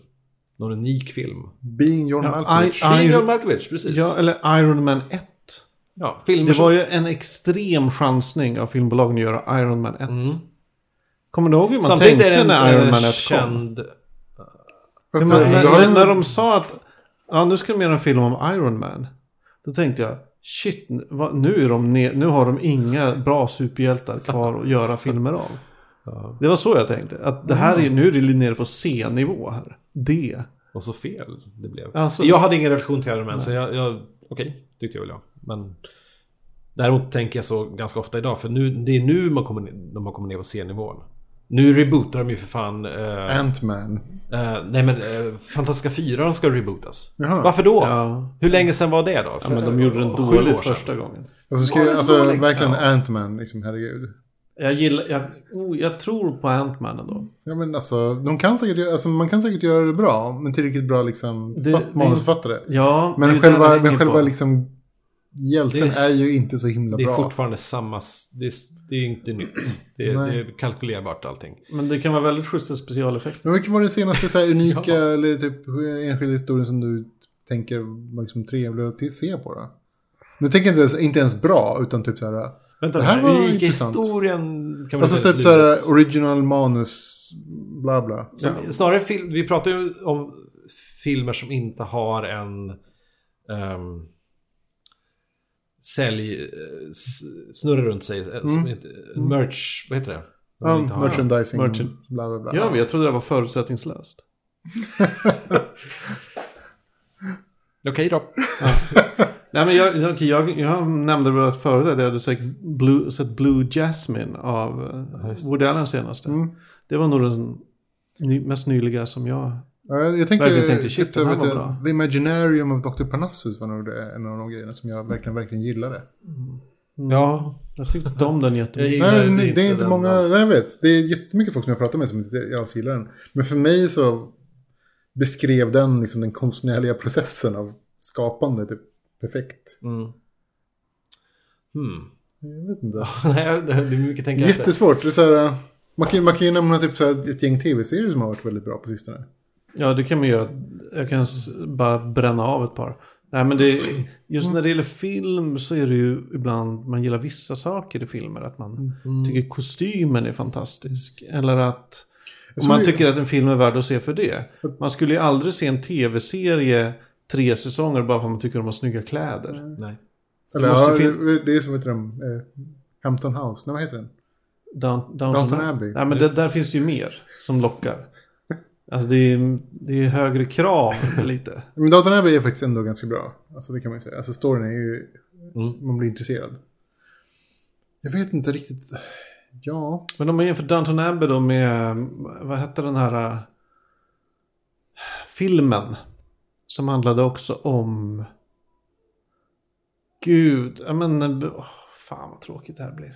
Någon unik film? Being John Ja, Malkovich. I- I- Iron Iron- Malkovich, precis. Ja, eller Iron Man 1. Ja, filmer Det som- var ju en extrem chansning av filmbolagen att göra Iron Man 1. Mm. Kommer du ihåg hur man Samtidigt tänkte när Iron en Man 1 kom? känd... Fast Ja, det- men, det när, de sa att ja, nu ska de göra en film om Iron Man. Då tänkte jag, shit, vad, nu, är de ne- nu har de inga bra superhjältar kvar att göra filmer av. Det var så jag tänkte. Att det här är, nu är det nere på C-nivå här. D. Och så fel det blev. Alltså- jag hade ingen relation till Iron Man, så jag... jag Okej, tyckte jag väl jag. Men... Däremot tänker jag så ganska ofta idag, för nu, det är nu man kommer, ner- de har kommit ner på C-nivån. Nu rebootar de ju för fan... eh, Ant-Man. eh, nej men, uh, Fantastiska Fyran ska rebootas. Jaha. Varför då? Ja. Hur länge sedan var det då? ja, men de gjorde den dåligt första gången. Alltså, ska, alltså verkligen Ja. Ant-Man, liksom, herregud. Jag gillar, jag, oh, jag tror på Ant-Man ändå. Ja men alltså, de kan säkert, alltså, man kan säkert göra det bra, men tillräckligt bra liksom, Det- fatt- det- manusförfattare. Ja, Men själva, det men själva på. liksom, hjälten Det är, är- ju inte så himla Det är bra. fortfarande samma... Det är, det är inte nytt. Det är, Nej. det är kalkylerbart allting. Men det kan vara väldigt schyssta specialeffekter. Men vilken var den senaste så här, unika Ja. eller typ enskilda historien som du tänker var liksom trevlig att se på då? Nu tänker jag inte ens, inte ens bra, utan typ så här... Vänta, Det den här var unika intressant. historien kan man Alltså säga typ är så här, lurigt. original manus, bla bla. Som, Snarare film, vi pratar ju om filmer som inte har en um, sälj, eh, snurra runt sig. eh, Som Mm. inte, merch, vad heter det? De Ja, har. merchandising, Merchant. bla bla bla. Ja, men jag trodde det var förutsättningslöst. Okej då. Nej, men jag, jag, jag, jag nämnde väl att förut att jag hade sett Blue, sett Blue Jasmine av Ja, det. Woody Allen senaste. Mm. Det var nog den ny, mest nyliga som jag... Ja, jag tänker, Verkligen tänkte, shit, den här var bra. The Imaginarium of Dr. Parnassus var nog det, en av de grejerna som jag verkligen, verkligen gillade. Ja, Jag tyckte inte om den jättemycket. Nej, inte det, det är inte många, alls. nej, jag vet. Det är jättemycket folk som jag pratar med som inte alls gillar den. Men för mig så beskrev den liksom den konstnärliga processen av skapande typ perfekt. Mm. Hmm. Jag vet inte. Nej, det är mycket tänka. Jättesvårt. Det är så här, man kan, man kan ju nämna typ så här ett gäng tv-serier som har varit väldigt bra på sistone. Ja, det kan man göra. Jag kan bara bränna av ett par. Nej, men det, just när det gäller film så är det ju ibland man gillar vissa saker i filmer. Att man Mm. tycker kostymen är fantastisk. Eller att man tycker att en film är värd att se för det. Man skulle ju aldrig se en tv-serie tre säsonger bara för att man tycker de har snygga kläder. Nej. Eller måste ja, fin- det, det är som heter de, eh, Hampton House, nej vad heter den? Down, Downton, Downton Abbey. Nej, men det, där finns det ju mer som lockar. Alltså det är, det är högre krav lite. Men Downton Abbey är faktiskt ändå ganska bra. Alltså det kan man ju säga. Alltså storyn är ju, Mm. man blir intresserad. Jag vet inte riktigt. Ja, Men om man jämför Downton Abbey då med, vad hette den här äh, filmen? Som handlade också om, gud, ja men, fan vad tråkigt det här blir.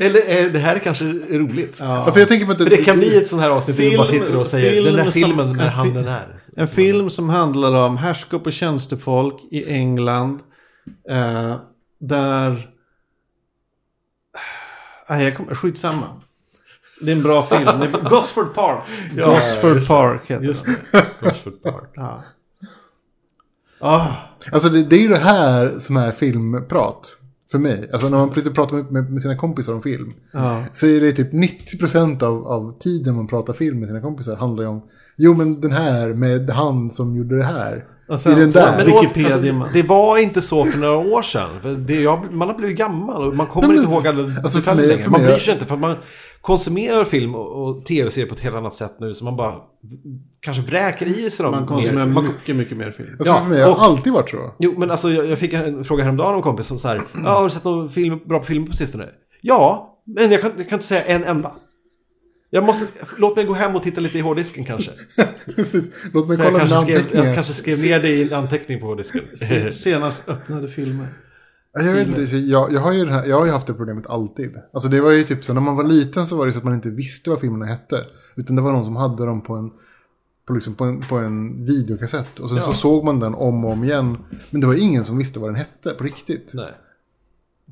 Eller är det här kanske är roligt? Alltså jag tänker på att För det kan bli ett sånt här avsnitt där vi bara Film- sitter och säger film den där som- filmen en när fi- han den är. En film som handlar om härskap och tjänstefolk i England. Eh, där... Nej, jag kommer... Skitsamma. Det är en bra film. Det är Gosford Park. Ja, Gosford just Park heter Just det. Gosford Park. Ja. Ah, Alltså det, det är ju det här som är filmprat. För mig. Alltså när man pratar med, med, sina kompisar om film. ja. Så är det typ 90% av, av tiden man pratar film med sina kompisar handlar ju om. Jo men den här med han som gjorde det här. Sen- I den där. men- Wikipedia, alltså, det var inte så för några år sedan. Det, jag, man har blivit gammal och man kommer Nej, men- inte ihåg alla alltså, för detaljer mig- för Man bryr sig inte för man konsumerar film och, tv-serier på ett helt annat sätt nu. Så man bara kanske vräker i sig dem. Man konsumerar mer. mycket, mycket mer film. Alltså Ja, för mig har det och- alltid varit så. Jo, men alltså jag, jag fick en fråga häromdagen av en kompis som så här, ja, har du sett någon film, bra film på sistone? Ja, men jag kan, jag kan inte säga en enda. Jag måste, låt mig gå hem och titta lite i hårddisken kanske. Låt mig kolla mina kanske skrev, anteckningar. jag kanske skrev ner det i en anteckning på hårddisken. Se- Senast öppnade filmer. Ja, Jag vet inte, jag, jag, har ju här, jag har ju haft det problemet alltid. Alltså det var ju typ så när man var liten så var det så att man inte visste vad filmerna hette. Utan det var någon som hade dem på en, på liksom på en, på en videokassett. Och sen så såg man den om och om igen. Men det var ingen som visste vad den hette på riktigt. Nej.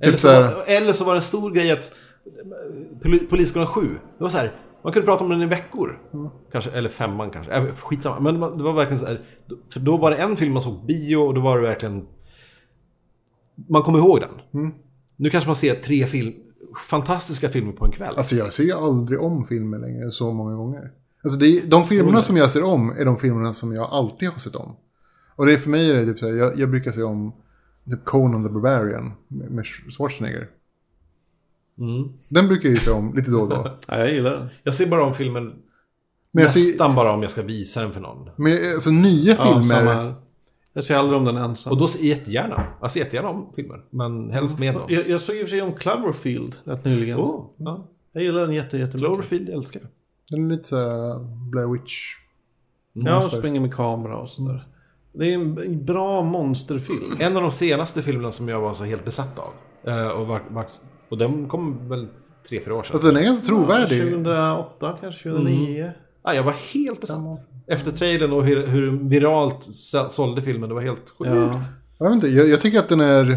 Eller, så, var- eller så var det en stor grej att Poli- Polisskolan 7, det var så här, man kunde prata om den i veckor. Kanske, eller femman kanske, äh, skitsamma. Men det var verkligen så här, för då var det en film man såg bio och då var det verkligen... Man kommer ihåg den. Nu kanske man ser tre film, fantastiska filmer på en kväll. Alltså jag ser ju aldrig om filmer längre så många gånger. Alltså det är, de filmerna som jag ser om är de filmerna som jag alltid har sett om. Och det är för mig är det typ så här, jag, jag brukar se om typ Conan the Barbarian med, med Schwarzenegger. Mm. Den brukar jag ju se om lite då och då. Ja, jag gillar den. Jag ser bara om filmen Men jag ser, nästan bara om jag ska visa den för någon. men alltså nya Ja, filmer. här. Jag ser aldrig om den ensam. Och då ser- jättegärna. Jag ser jättegärna om filmer. Men helst med någon. jag, jag såg i och för sig om Cloverfield rätt nyligen. Oh, ja. Jag gillar den jätte, jättemycket. Cloverfield älskar jag. Den är lite så här Blair Witch. Ja, och springer med kamera och sådär. Det är en bra monsterfilm. En av de senaste filmerna som jag var så helt besatt av. Eh, och, var, var, och den kom väl tre, fyra år sedan. Alltså den är ganska trovärdig. 2008, kanske 2009. ja, jag var helt besatt. Efter trailern och hur, hur viralt så- sålde filmen. Det var helt sjukt. Ja. Jag, vet inte, jag, jag tycker att den är,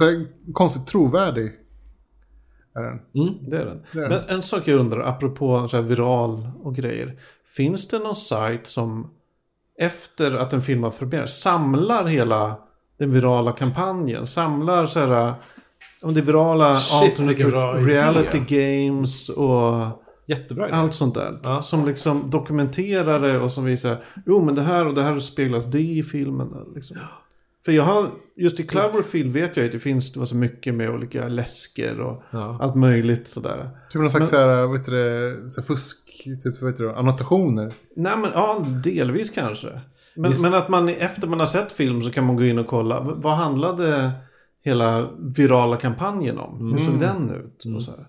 här konstigt trovärdig. Är den. Mm. Det är den. Det är Men en sak jag undrar, apropå så här viral och grejer. Finns det någon sajt som efter att en film har premiär samlar hela den virala kampanjen? Samlar så här, om det virala Shit, idé. reality games och Jättebra idé. allt sånt där. Ja. Som liksom dokumenterar det och som visar, jo men det här och det här speglas det i filmen. Liksom. För jag har, just i Cloverfield vet jag att det finns det var så mycket med olika läsker och Ja. allt möjligt sådär. Typ någon slags så här, vad heter det, fusk, typ vad heter det, annotationer. Nej men ja, delvis kanske. Men, men att man efter man har sett film så kan man gå in och kolla. Vad handlade hela virala kampanjen om? Hur såg den ut? Och så här.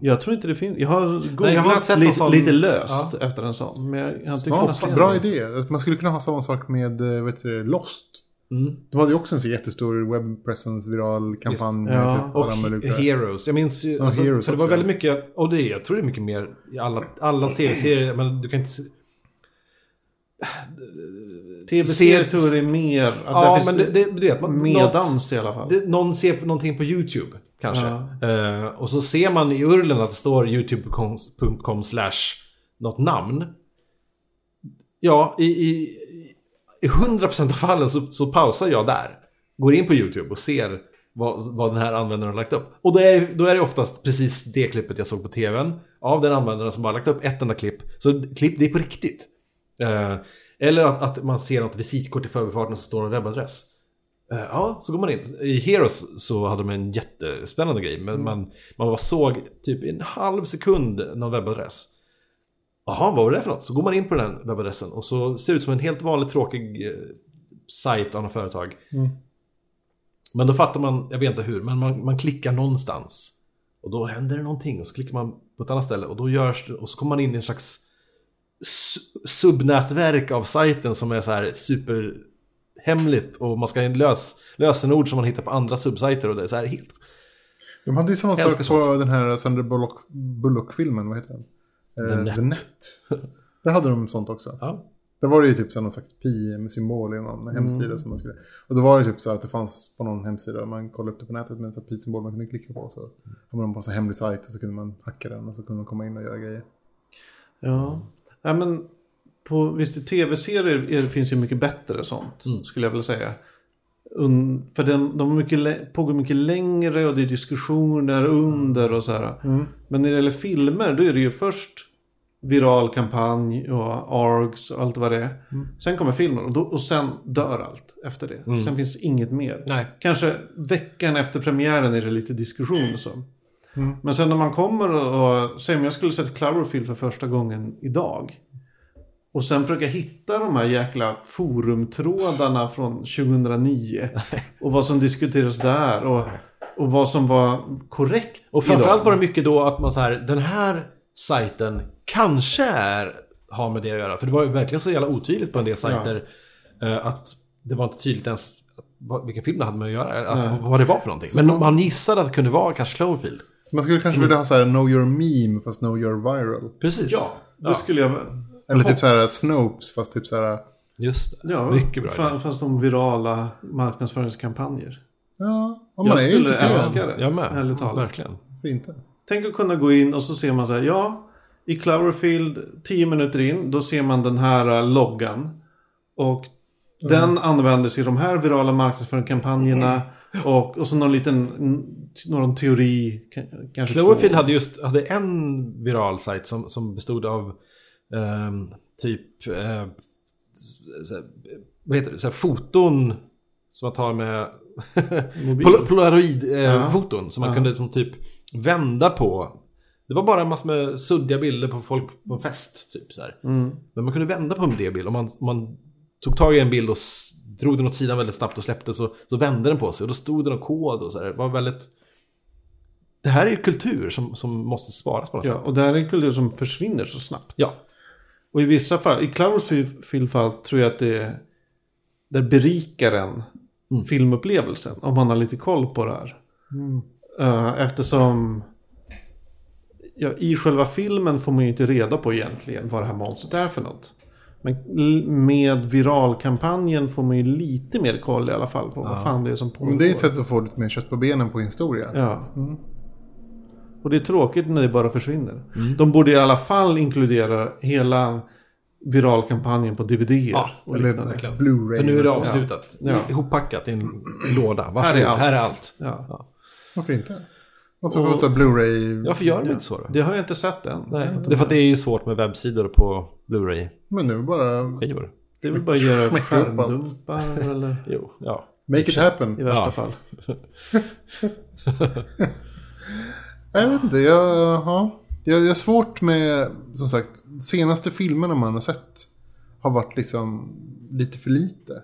Jag tror inte det finns. Jag har googlat Nej, lite, sån- lite löst efter en sån. Men jag, jag har inte Smart, bra idé. Alltså, Man skulle kunna ha samma sak med eh, heter det, Lost. Mm. De hade ju också en så jättestor web presence viral kampanj. Ja. Och Heroes. Jag minns ju, alltså, Heroes för det var också, väldigt mycket, och det är, jag tror det är mycket mer i alla, alla tv-serier, men du kan inte se, Tv-serier Se- tror jag det är mer. Ja, men det, det, du vet, man, något, medans i alla fall. det, någon ser någonting på YouTube, kanske. Ja. Eh, och så ser man i urlen att det står youtube.com slash något namn. Ja, i, i, i 100% av fallen så, så pausar jag där. Går in på YouTube och ser vad, vad den här användaren har lagt upp. Och då är, då är det oftast precis det klippet jag såg på tvn. Av den användaren som bara lagt upp ett enda klipp. Så klipp, det är på riktigt. Eh, eller att, att man ser något visitkort i förbifarten och så står en webbadress. Eh, ja, så går man in. I Heroes så hade de en jättespännande grej. Men man, man bara såg typ en halv sekund någon webbadress. Jaha, vad var det för något? Så går man in på den webbadressen och så ser det ut som en helt vanlig tråkig eh, sajt av något företag. Mm. Men då fattar man, jag vet inte hur, men man, man klickar någonstans. Och då händer det någonting och så klickar man på ett annat ställe och då görs det, och så kommer man in i en slags su- subnätverk av sajten som är så här superhemligt och man ska ha en lös, lösenord som man hittar på andra subsajter och det är så här helt... De hade ju samma sak på den här Sandra Bullock- Bullock-filmen, vad heter den? Eh, The Net. Där hade de sånt också. Ja. Där var det ju typ så här någon slags pi-symbol i någon hemsida som man skulle... Och då var det typ så här att det fanns på någon hemsida, man kollade upp det på nätet med en pi-symbol man kunde klicka på. Så hade man på en sån hemlig sajt och så kunde man hacka den och så kunde man komma in och göra grejer. Ja. Nej, men på, visst tv-serier är, finns ju mycket bättre sånt. Skulle jag vilja säga. Un, för den, de mycket, pågår mycket längre och det är diskussioner under och så här. Men när det gäller filmer då är det ju först viral kampanj och ARGs och allt vad det är. Sen kommer filmen och, då, och sen dör allt efter det. Sen finns inget mer. Nej. Kanske veckan efter premiären är det lite diskussion och så. Men sen när man kommer och, och säg om jag skulle sett Cloverfield för första gången idag. Och sen försöka hitta de här jäkla forumtrådarna från 2009. Och vad som diskuteras där. Och, och vad som var korrekt. Och framförallt var det mycket då att man så här, den här sajten kanske är, har med det att göra. För det var ju verkligen så jävla otydligt på en del sajter. eh, att det var inte tydligt ens vilken film det hade med att göra. Att, vad det var för någonting. Men man gissade att det kunde vara kanske Cloverfield. Så man skulle kanske vilja ha så här know your meme fast know your viral. Precis. Ja, det skulle jag... Eller typ så här Snopes fast typ så här... Just det. Ja, Mycket bra. fa- Fast de virala marknadsföringskampanjer. Ja, om man jag är skulle intresserad. älska det. Jag med. Ärligt talat. Verkligen. Varför inte? Tänk att kunna gå in och så ser man så här, ja, i Cloverfield, 10 minuter in, då ser man den här äh, loggan. Och den användes i de här virala marknadsföringskampanjerna. Och, och så någon liten, någon teori, ka- kanske Cloverfield två. hade just hade en viral sajt som, som bestod av ehm, typ eh, så här, vad heter det? Så foton som man tar med. Pol- Polaroid-foton foton som man Ja. kunde som typ vända på. Det var bara en massa med suddiga bilder på folk på en fest. Typ, så. Mm. Men man kunde vända på en bild. Om man, om man tog tag i en bild och drog den åt sidan väldigt snabbt och släppte så, så vände den på sig. Och då stod det någon kod och så här. Det var väldigt... Det här är ju kultur som, som måste sparas på något Ja, sätt. och det här är kultur som försvinner så snabbt. Ja. Och i vissa fall, i Cloverfield fall tror jag att det där berikar en Mm. filmupplevelsen. Om man har lite koll på det här. Eh, eftersom ja, i själva filmen får man ju inte reda på egentligen vad det här monstret är för något. Men med viralkampanjen får man ju lite mer koll i alla fall på vad fan det är som pågår. Men det är ett sätt att få lite mer kött på benen på historia. Ja. Och det är tråkigt när det bara försvinner. De borde i alla fall inkludera hela viralkampanjen på DVD. Ja, och liknande. Blu-ray. För nu är det avslutat. Ja. Ihoppackat i en låda. Varsågod, Här är allt. Här är allt. Ja. Varför inte? Och så här Blu-ray. Varför gör de inte så då? Det har jag inte sett än. Nej, det är för att det är ju svårt med webbsidor på Blu-ray-skivor. Men nu bara Det är väl bara att göra skärmdumpar eller Jo, ja. make it happen. i värsta Ja. fall. Jag vet inte, jag, ja. jag, jag är svårt med, som sagt, senaste filmerna man har sett har varit liksom lite för lite.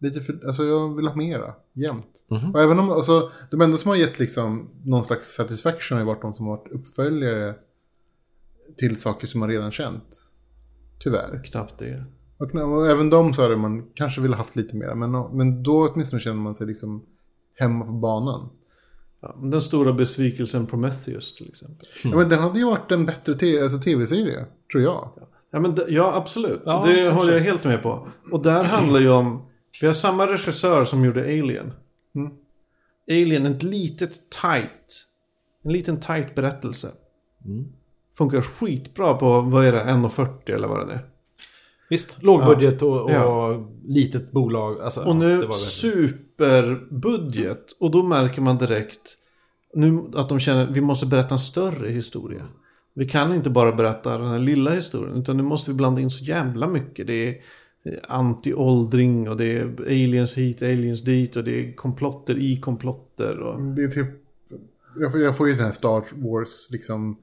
Lite för, alltså jag vill ha mera, jämt. Och även om, alltså, de enda som har gett liksom någon slags satisfaction har varit de som har varit uppföljare till saker som man redan känt. Tyvärr. Knappt det. Och, och även de så hade man kanske ville haft lite mer. Men, men då åtminstone känner man sig liksom hemma på banan. Ja, den stora besvikelsen Prometheus till exempel. Ja, men den hade ju varit en bättre te- alltså, tv-serie, tror jag. Ja, men ja absolut. Ja, det kanske. håller jag helt med på. Och där handlar ju om... Vi har samma regissör som gjorde Alien. Mm. Alien, ett litet tight. En liten tight berättelse. Mm. Funkar skitbra på, vad är det, 1,40 eller vad det är. Visst, lågbudget och, och Ja. litet bolag. Alltså, Och ja, nu det var verkligen- superbudget. Och då märker man direkt nu att de känner att vi måste berätta en större historia. Vi kan inte bara berätta den här lilla historien. Utan nu måste vi blanda in så jävla mycket. Det är anti-åldring och det är aliens hit, aliens dit. Och det är komplotter i komplotter. Och... Det är typ, jag får, jag får ju den här Star Wars, liksom,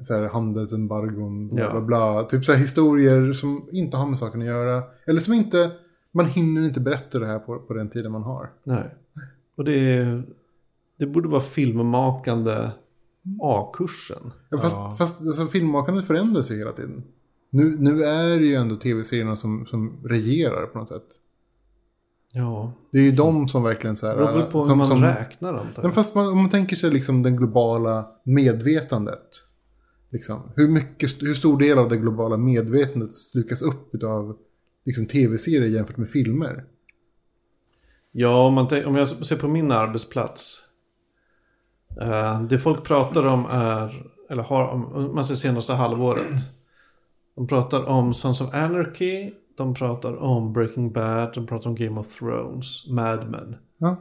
så här handelsembargon, bla Ja. bla bla. Typ så här historier som inte har med saken att göra. Eller som inte, man hinner inte berätta det här på, på den tiden man har. Nej. Och det är... Det borde vara filmmakande A-kursen. Ja, fast Ja. fast alltså, filmmakandet förändras ju hela tiden. Nu, nu är det ju ändå tv-serierna som, som regerar på något sätt. Ja. Det är ju de som verkligen så här... Det beror på hur som, man som, räknar antar Men jag. fast man, om man tänker sig liksom den globala medvetandet. Liksom, hur, mycket, hur stor del av det globala medvetandet slukas upp av liksom, tv-serier jämfört med filmer? Ja, om, man om jag ser på min arbetsplats. Eh, det folk pratar om är, eller har, om man ser senaste halvåret. De pratar om Sons of Anarchy. De pratar om Breaking Bad. De pratar om Game of Thrones. Mad Men. Ja.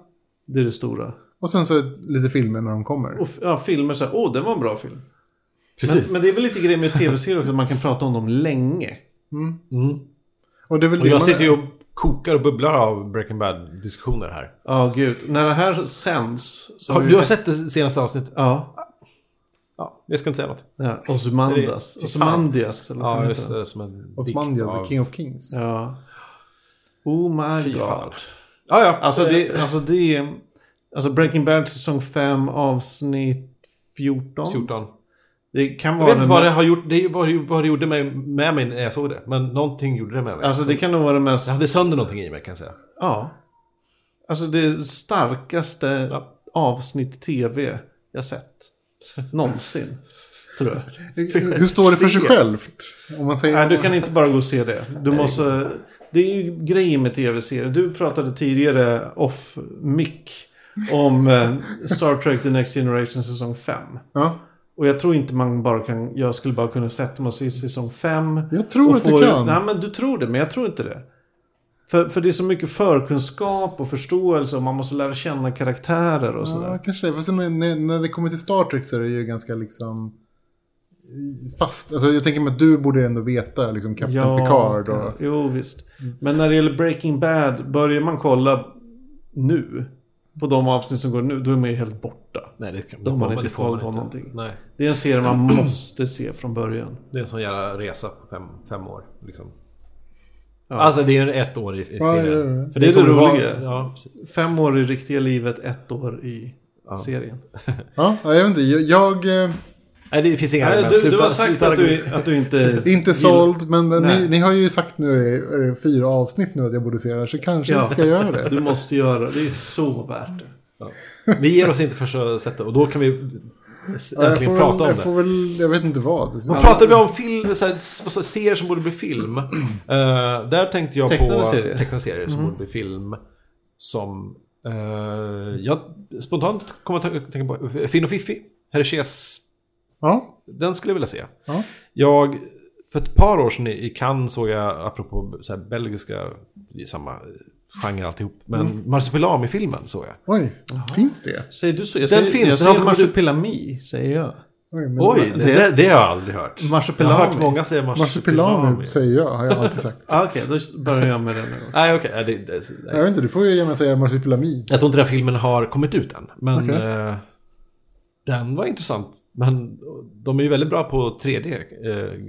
Det är det stora. Och sen så lite filmer när de kommer. Och ja, filmer så här, åh, det var en bra film. Men, Precis. men det är väl lite grej med tv-serier också, att man kan prata om dem länge. Mm. Och det är väl Och det jag man- sitter ju och kokar och bubblar av Breaking Bad-diskussioner här. Ja, gud. När det här sänds. Så Har, du har sett det senaste avsnittet? Ja. Ja, jag ska inte säga något. ja. Osmandas. Osmandias. Eller Ja, just det. Som en Osmandias, av- King of Kings. Ja. Oh my Fy god. fan. Ja, ja. Alltså det, alltså det är... Alltså Breaking Bad säsong 5 avsnitt 14. 14. Det kan Jag vara... vet inte vad det har gjort, det är ju vad, vad det gjorde med, med mig när jag såg det. Men någonting gjorde det med mig. Alltså det kan nog vara det mest... Jag hade sönder någonting i mig kan jag säga. Ja. Alltså det starkaste Ja. avsnitt tv jag sett. Någonsin. Tror jag. Hur står det för sig självt? Om man säger... Nej, du kan inte bara gå och se det. Du måste... Det är ju grejen med tv-serier. Du pratade tidigare off mic om eh, Star Trek The Next Generation säsong 5. Ja, Och jag tror inte man bara kan... Jag skulle bara kunna sätta mig och se säsong 5. jag tror att du kan. Nej, men du tror det, men jag tror inte det. För, för det är så mycket förkunskap och förståelse och man måste lära känna karaktärer och Ja, sådär. kanske det. Fast när, när, när det kommer till Star Trek så är det ju ganska liksom fast. Alltså jag tänker mig att du borde ändå veta liksom Captain Picard och... Jo, visst. Men när det gäller Breaking Bad, börjar man kolla nu, på de avsnitt som går nu, då är man ju helt borta. Nej, det kan De har det inte får koll man på inte. någonting. Nej, Det är en serie man måste se från början. det är en sån jävla resa på fem, fem år. Liksom. Ja. Alltså det är ett år i, i serien. ja, ja. För Det är det kommer vara- roliga. Fem år i riktiga livet, ett år i serien. Ja, jag vet inte. Jag... jag eh, Nej, det finns inga Nej, argument. du, Sluta- du har sagt att du, att du inte... inte såld, men ni, ni har ju sagt nu är det fyra avsnitt nu att jag borde se det här. Så kanske Ja. jag ska göra det. Du måste göra det. Det är så värt det. Vi ger oss inte första sättet och då kan vi Ja, äntligen får prata väl, om jag det. får väl, jag vet inte vad. Vad pratade vi om film, så här, s- så här, serier som borde bli film? Eh, där tänkte jag Tecknade på serier. tecknade serier som borde bli film. Som eh, jag spontant kommer att tänka på. Finn och Fiffi, Hergés. Ja, Den skulle jag vilja se. ja. Jag, för ett par år sedan i Cannes såg jag, apropå så här, belgiska, samma genre alltihop, men Mm. Marsupilami-filmen såg jag. Oj, finns det? Säger du så? Jag Den säger, finns, jag den säger marsupilami, säger jag. Oj, men Oj, det, det- det, det har jag aldrig hört. Jag Marsupilami. har hört många säga Marsupilami marsupilami. säger jag, har jag alltid sagt. Ah, Okej, då börjar jag med den. Nej, okej. nej, det, det, Jag vet inte, du får ju gärna säga marsupilami. Jag tror inte den här filmen har kommit ut än. Men Okej. eh, den var intressant. Men de är ju väldigt bra på 3D. Eh,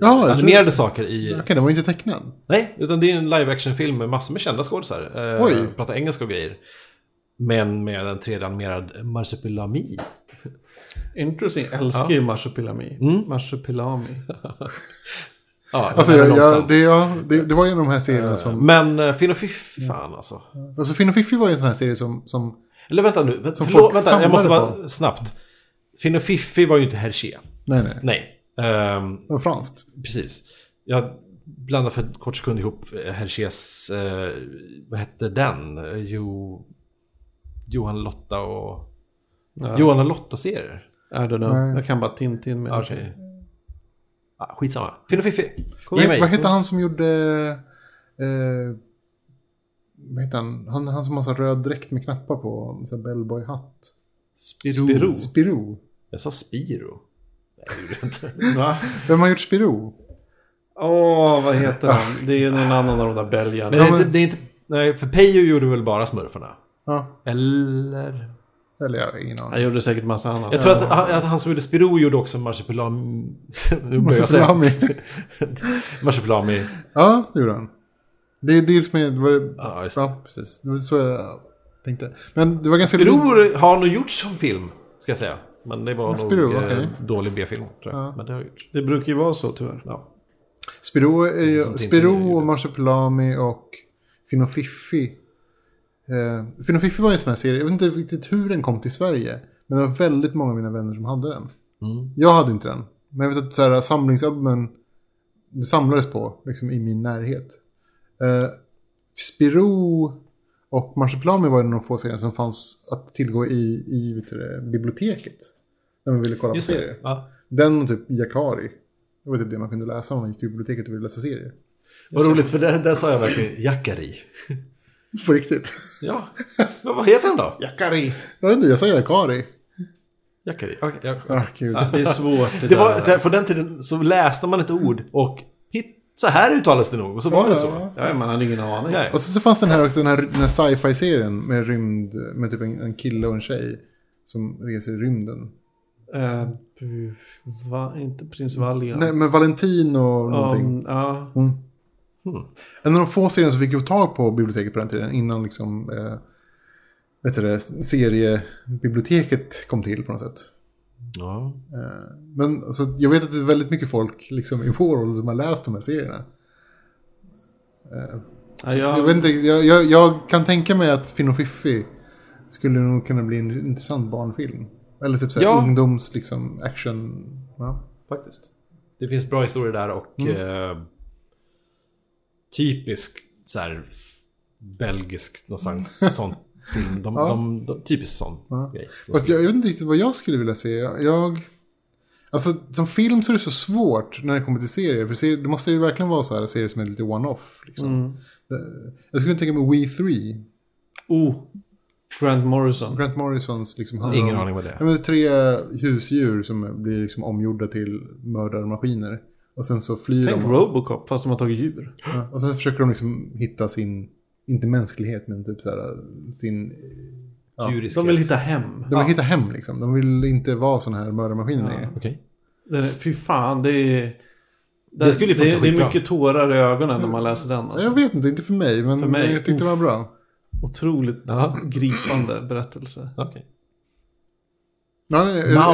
Ja, jag animerade saker i... Okej, den var inte tecknad. Nej, utan det är en live action-film med massor med kända skådisar. Eh, Oj. Pratar engelska och grejer. Men med en 3D-animerad marsupilami. Interesting. Jag älskar ju marsupilami. Marsupilami. Ja, Alltså, jag, jag, det, ja, det, det var ju en av de här serierna som... Men uh, Finn och Fiff, fan alltså. Alltså Finn och Fiffi var ju en sån här serie som... som Eller vänta nu, vänta, Som förlåt, vänta, jag måste samlade bara snabbt. Finn och Fiffi var ju inte Hergé. nej, nej. Nej. Ehm, Det var franskt. Precis. Jag blandade för en kort sekund ihop eh, Hergés, eh, vad hette den? Jo, Johan Lotta och... Ja. Johan och Lotta-serier. I don't know. Nej. Jag kan bara Tintin med. Okej. Ah, skitsamma. Finn och Fiffi. Ge Vad, hette han som gjorde... Eh, vad heter han? han? Han som har så röd dräkt med knappar på. Bellboy-hatt. Spiro. Spiro. Spiro. Jag sa Spiro. Nej, det gjorde jag inte. Va? Vem har gjort Spiro? Åh, vad heter han? Det är någon annan av de där belgarna. Men det är, men- inte, det är inte... Nej, för Pejo gjorde väl bara smurfarna? Ja, Eller? eller jag ingen aning. Han gjorde säkert massa annat. Jag tror att, han- att han som gjorde Spiro gjorde också Marsupilami... Nu börjar jag säga. Marsupilami. Marsupilami. Ja, det gjorde han. Det är dels med... Det var, Ja, just det. ja, precis. Det var så jag tänkte. Men det var ganska... Spiro har nog gjorts som film, ska jag säga. Men det var nog Spiro, eh, okej. dålig B-film, tror jag. Ja. Men det har gjorts. Det brukar ju vara så tyvärr. Ja. Spiro, är, Spiro och Marsupilami och Finn och Fiffi Eh, Finn och Fiffi var en sån här serie, jag vet inte riktigt hur den kom till Sverige. Men det var väldigt många av mina vänner som hade den. Mm. Jag hade inte den. Men jag vet att så här, samlingsalbumen det samlades på liksom, i min närhet. Eh, Spiro och Marsupilami var en av de få serier som fanns att tillgå i, i vet du, det, biblioteket. När man ville kolla Just på serier. Ja. Den och typ Yakari. Det var typ det man kunde läsa om man gick till biblioteket och ville läsa serier. Vad roligt, för där, där sa jag verkligen Jakari. På riktigt. Ja, men vad heter den då? Jakari. Jag vet inte, jag sa. Jakari. Okej, ja. Ah. Det är svårt det, Det var, på den tiden så läste man ett ord och så här uttalas det nog. Och så var Ja, det ja, så. ja. Ja, man hade ingen aning. Nej. Och så, så fanns den här också, den här, den här sci-fi-serien med rymd, med typ en, en kille och en tjej som reser i rymden. Pu- va, inte prins Valiant. Nej, med Valentin och någonting. Um, ja. Mm. Hmm. En av de få serierna som fick jag tag på biblioteket på den tiden, innan liksom, eh, vet du det, seriebiblioteket kom till på något sätt. Ja. Eh, men alltså, jag vet att det är väldigt mycket folk liksom, i vår ålder som har läst de här serierna. Eh, Ja, jag, jag, vet inte, jag, jag, jag kan tänka mig att Finn och Fiffi skulle nog kunna bli en intressant barnfilm. Eller typ såhär Ja. ungdoms liksom, action. Ja. Faktiskt. Det finns bra historier där och Mm. eh, typisk så här belgisk någonstans sån film. De, Ja. de, de, typiskt sån Ja. grej. Fast jag, jag vet inte riktigt vad jag skulle vilja se. Jag, alltså som film så är det så svårt när det kommer till serier. För serier, det måste ju verkligen vara så här serier som är lite one-off. Liksom. mm. Jag skulle tänka mig We 3. Oh, Grant Morrison. Grant Morrisons liksom Ingen aning vad det är. tre husdjur som blir liksom omgjorda till mördarmaskiner. Och sen så flyr Tänk de. Robocop fast de har tagit djur. Ja, och sen försöker de liksom hitta sin, inte mänsklighet, men typ så här, sin... Ja, Djuriskhet. De vill hitta hem. de vill hitta hem liksom. De vill inte vara sådana här mördarmaskiner Ja. Det är, fy fan, det är... Det skulle ju funka det, det är mycket tårar i ögonen när man läser den. Ja, Alltså. Jag vet inte, inte för mig, men För mig, jag tyckte det var bra. Otroligt Ja. gripande berättelse. Okej. Ja,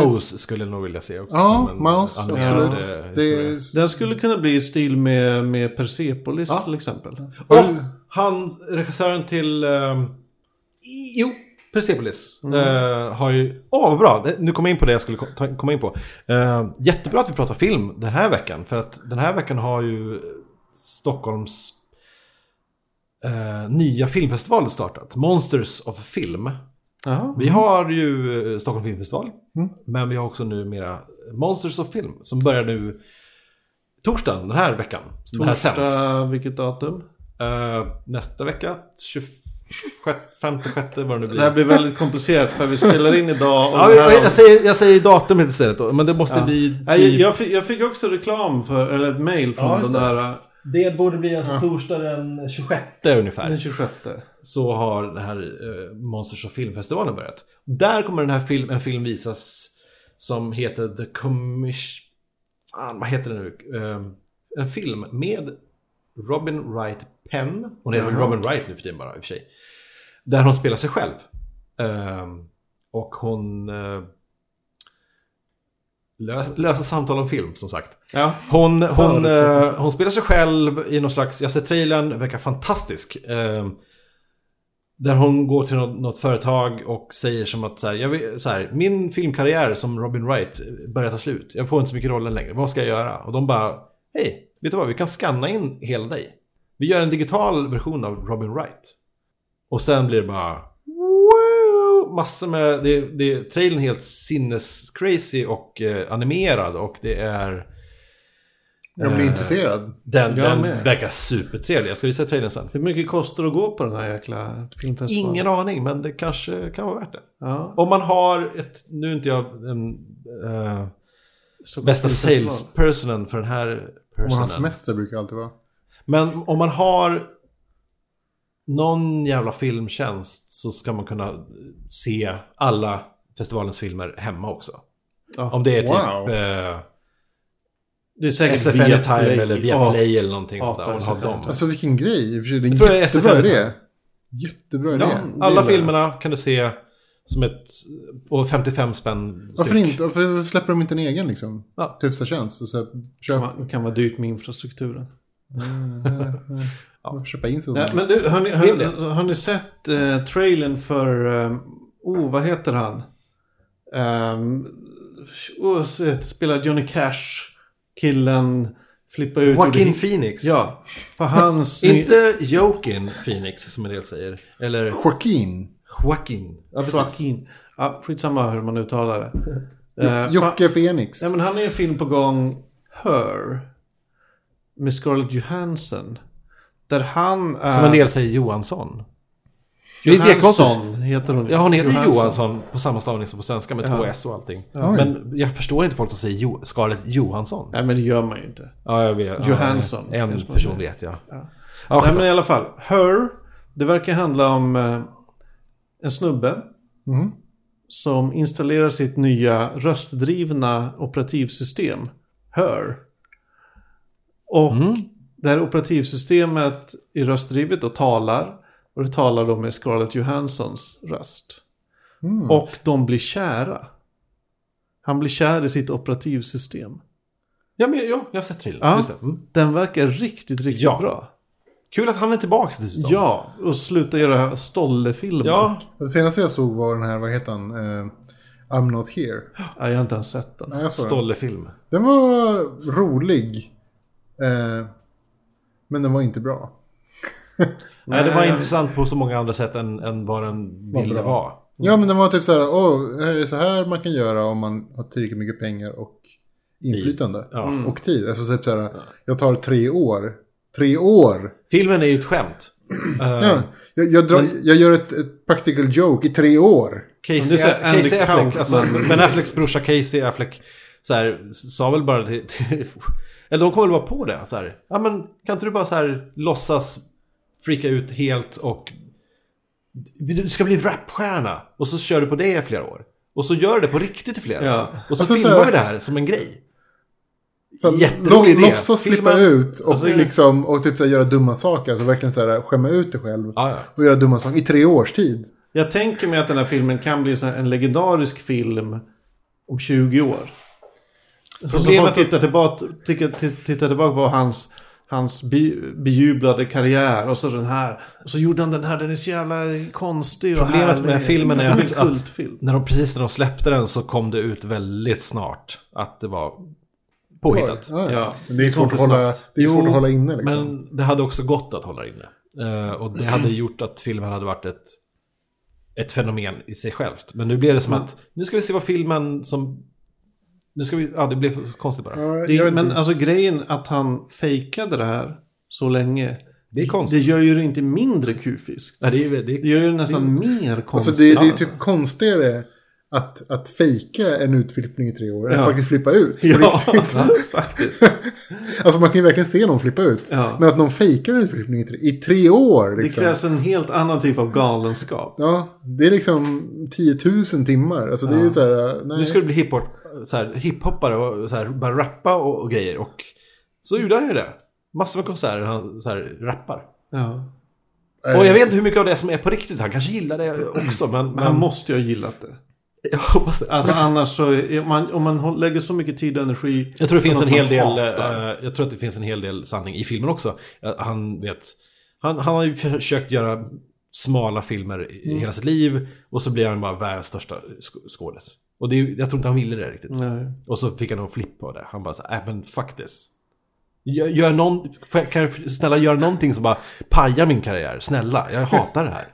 Mouse skulle jag nog vilja se också. Ja, animerad, absolut. eh, Det. Den skulle kunna bli i stil med, med Persepolis Ja. till exempel. Och han, regissören till... i- jo, Persepolis. Mm. eh, har ju... Åh, vad bra! Det- Nu kommer jag in på det jag skulle ta- komma in på. Eh, jättebra att vi pratar film den här veckan. För att den här veckan har ju Stockholms eh, nya filmfestival startat. Monsters of Film. Jaha. Vi har ju eh, Stockholm Filmfestival. Mm. Men vi har också numera Monsters of Film. Som börjar nu torsdagen den här veckan. Den här sänds. Torsdag, vilket datum? Eh, nästa vecka, 25, 6 vad det nu blir. Det här blir väldigt komplicerat för vi spelar in idag. Och ja, jag, jag, säger, jag säger datumet istället då, men det måste Ja. bli typ... jag, fick, jag fick också reklam för, eller ett mail från Ja, den där Det borde bli alltså torsdag den 26 ungefär. den 26. Så har den här eh, Monsters of Filmfestivalen börjat. Där kommer den här film, en film visas som heter The Commission... Fan, vad heter den nu? Eh, en film med Robin Wright Penn. Hon heter väl. Robin Wright nu för tiden bara i och för sig. Där hon spelar sig själv. Eh, och hon... Lös, löser samtal om film som sagt. Ja. Hon, hon, Förutsätter eh, hon spelar sig själv i någon slags, jag ser trailern, verkar fantastisk. Eh, där hon går till något, något företag och säger som att så här, vill, så här, min filmkarriär som Robin Wright börjar ta slut. Jag får inte så mycket roller längre, vad ska jag göra? Och de bara, hej, vet du vad, vi kan scanna in hela dig. Vi gör en digital version av Robin Wright. Och sen blir det bara, massor med, det, det, trailern är helt sinnes-crazy och eh, animerad och det är... Jag blir eh, intresserad. Den, Jag den med. verkar supertrevlig. Jag ska visa trailern sen. Hur mycket kostar det att gå på den här jäkla filmfestivalen? Ingen aning, men det kanske kan vara värt det. Ja. Om man har ett, nu är inte jag den eh, Stockholms bästa salespersonen för den här Om man har personen. semester brukar det alltid vara. Men om man har någon jävla filmtjänst så ska man kunna se alla festivalens filmer hemma också. Ja. Om det är typ Wow. eh, Det är säkert SF Viaplay. Anytime eller Viaplay eller någonting sånt där. har dem. Alltså vilken grej. Det är en Jag tror det är jättebra idé. Jättebra idé. Ja, alla filmerna kan du se som ett... Och 55 spänn Varför styck. inte? Varför släpper de inte en egen liksom? Ja. Typ så tjänst. Och så här, köp. kan vara- Det kan vara dyrt med infrastrukturen. Man får köpa in sig hos Nej, dem. men du, har, ni, har, har ni sett eh, trailern för... Eh, oh, vad heter han? Um, oh, se- spelar Johnny Cash. Killen flippa ut. Joaquin gjorde- Phoenix. Ja, för hans... Inte Joaquin Phoenix som en del säger. Eller Joaquin. Joaquin. Ja, precis. Joaquin. Ja, skitsamma hur man uttalar det. Eh, Jocke Phoenix. Ja, men han är en film på gång, Her. Med Scarlett Johansson. Där han är... Som en del säger Johansson. Johansson heter hon. Ja, hon heter Johansson på samma stavning som på svenska med två Ja. S och allting. Oj. Men jag förstår inte folk som säger jo Scarlett Johansson. Nej, men det gör man ju inte. Ja, jag vet. Johansson. Ja, en person vet jag. Ja. Nej, skitsamma. men i alla fall. Her. Det verkar handla om eh, en snubbe. Mhm. Som installerar sitt nya röstdrivna operativsystem. Her. Och Mm. det här operativsystemet är röstdrivet och talar. Och det talar då med Scarlett Johanssons röst. Mm. Och de blir kära. Han blir kär i sitt operativsystem. Ja, men ja, jag har sett trailern. Ja. Mm. Den verkar riktigt, riktigt Ja. bra. Kul att han är tillbaka dessutom. Ja, och sluta göra Stolle-filmer. Ja, Det senaste jag såg var den här, vad heter han? Eh, I'm not here. Ja, jag har inte ens sett den. Nej, jag såg den. Stolle-film. Den var rolig. Eh, men den var inte bra. Nej, det var intressant på så många andra sätt än, än vad den ville vara. Ja, men den var typ så här, åh, här är så här man kan göra om man har tillräckligt mycket pengar och inflytande. Ja. Mm. Och tid. Alltså typ så här, jag tar tre år. Tre år! Filmen är ju ett skämt. Eh, Ja, jag, jag, drar, jag gör ett, ett practical joke i tre år. Casey, Men så Casey Affleck, alltså, Ben Afflecks brorsa Casey Affleck så här, sa väl bara till, till Eller de kom väl bara på det. Så här, ja men kan inte du bara så här låtsas freaka ut helt och du ska bli rapstjärna. Och så kör du på det i flera år. Och så gör du det på riktigt i flera Ja. år. Och så Alltså, så filmar här- vi det här som en grej. Så Jätterolig idé. Låtsas flippa ut och, Alltså, liksom, och typ så här, göra dumma saker. Alltså verkligen så här, skämma ut dig själv. Ja, ja. Och göra dumma saker i tre års tid. Jag tänker mig att den här filmen kan bli så en legendarisk film om 20 år. Så som Problemet folk tittar tillbaka, tittar, tillbaka på hans, hans be, bejublade karriär. Och så den här. Och så gjorde han den här, den är så jävla konstig och Problemet härlig. med filmen är blir att, att när de, precis när de släppte den så kom det ut väldigt snart att det var påhittat. Ja, ja. Ja, Men det är svårt, att hålla, det är svårt Jo, att hålla inne liksom. Men det hade också gått att hålla inne. Eh, och det hade gjort att filmen hade varit ett, ett fenomen i sig självt. Men nu blev det som att, nu ska vi se vad filmen som... Nu ska vi, ja det blev konstigt bara. Ja, Det, men inte. alltså grejen att han fejkade det här så länge. Det är konstigt. Det gör ju det inte mindre kufiskt. Ja, det är, det Det är, gör ju det nästan mer konstigt. Alltså det, det är alltså. typ konstigare att, att fejka en utflippning i tre år än Ja. att faktiskt flippa ut. Ja, riktigt. faktiskt. Alltså man kan ju verkligen se någon flippa ut. Ja. Men att någon fejkar en utflippning i tre, i tre år. Det Liksom. krävs en helt annan typ av galenskap. Ja, det är liksom 10 000 timmar. Alltså det är ju så här, nej. nu ska du bli hiphop, så här, hiphoppare och så här, bara rappa och, och grejer. Och så gjorde han ju det. Massor med konserter han så här, rappar. Ja. Eh, Och jag vet inte hur mycket av det som är på riktigt. Han kanske gillar det också. Men, Men han måste ju ha gillat det. jag hoppas det. Alltså annars så, är man, om man lägger så mycket tid och energi. Jag tror det finns en hel del, hatar. eh, jag tror att det finns en hel del sanning i filmen också. Eh, Han vet, han, han har ju försökt göra smala filmer i hela sitt liv och så blir han bara världens största sk- skådis. Och det jag tror inte han ville det riktigt. Nej. Och så fick han en flipp på det. Han bara så äh, men fuck this. Gör, gör någon, kan jag snälla göra någonting som bara pajar min karriär? Snälla, jag hatar det här.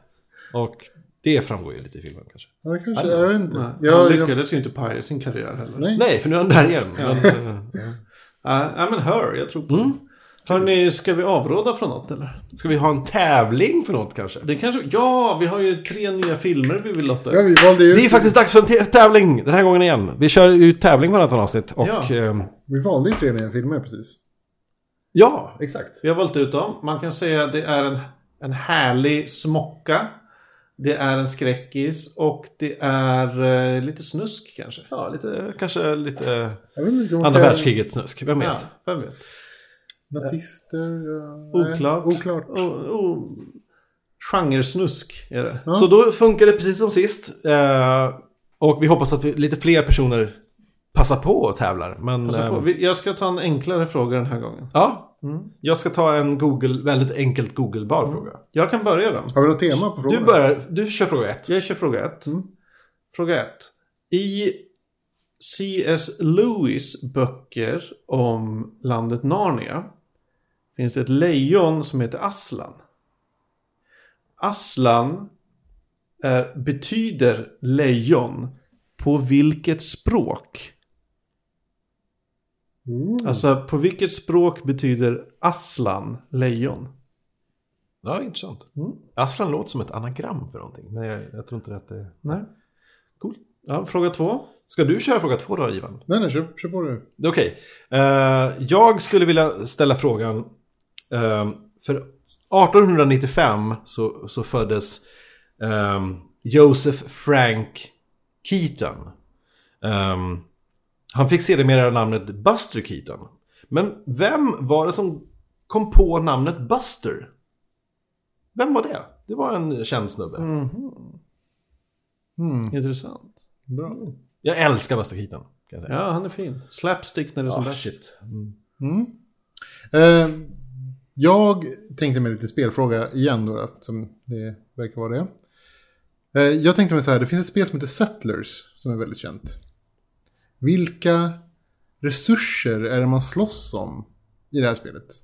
Och det framgår ju lite i filmen kanske. Ja, kanske, jag vet inte. Nej. Jag, han jag, lyckades ju inte paja sin karriär heller. nej. Nej, för nu är han där igen. Men, Ja, ja, men hör, jag tror på Mm. Hörni, ska vi avråda från något eller? ska vi ha en tävling för något kanske? Det kanske, ja, vi har ju tre nya filmer vi vill lotta Ja, vi valde ju Det är faktiskt dags för en tävling den här gången igen. Vi kör ju tävling på detta avsnitt. Och Ja. ehm, vi valde ju tre nya filmer precis. ja exakt. Vi har valt ut dem. Man kan säga att det är en, en härlig smocka. Det är en skräckis och det är eh, lite snusk kanske. Ja, lite, kanske lite Jag vet inte om man andra ska- världskriget snusk. Vem vet? Ja, vem vet. Nazister? Ja, nej, Oklart. oklart. O, o, genresnusk är det. Ja. Så då funkar det precis som sist. Eh, och vi hoppas att vi, lite fler personer passar på och tävlar. Men på, vi, jag ska ta en enklare fråga den här gången. ja, Jag ska ta en Google, väldigt enkelt Google-bar fråga. Jag kan börja då. Har vi något tema på frågan? Du börjar, du kör fråga ett. Jag kör fråga ett. Fråga ett. I C.S. Lewis böcker om landet Narnia finns det ett lejon som heter Aslan. Aslan är, betyder lejon på vilket språk? Alltså på vilket språk betyder Aslan lejon? Ja, intressant. Aslan låter som ett anagram för någonting. Men jag, jag tror inte att det... Nej. Cool. Ja, fråga två. Ska du köra fråga två då, Ivan? Nej, nej, kör, kör på du. Okej. Eh, jag skulle vilja ställa frågan. Eh, för 1895 så, så föddes eh, Joseph Frank Keaton. Eh, han fick sedermera namnet Buster Keaton. Men vem var det som kom på namnet Buster? Vem var det? Det var en känd snubbe. Intressant. Bra. Jag älskar Buster Keaton. Ja, han är fin. Slapstick när det är som Ah, bäst. shit. Eh, jag tänkte mig lite spelfråga igen då, eftersom det verkar vara det. Eh, jag tänkte mig så här, det finns ett spel som heter Settlers som är väldigt känt. Vilka resurser är det man slåss om i det här spelet?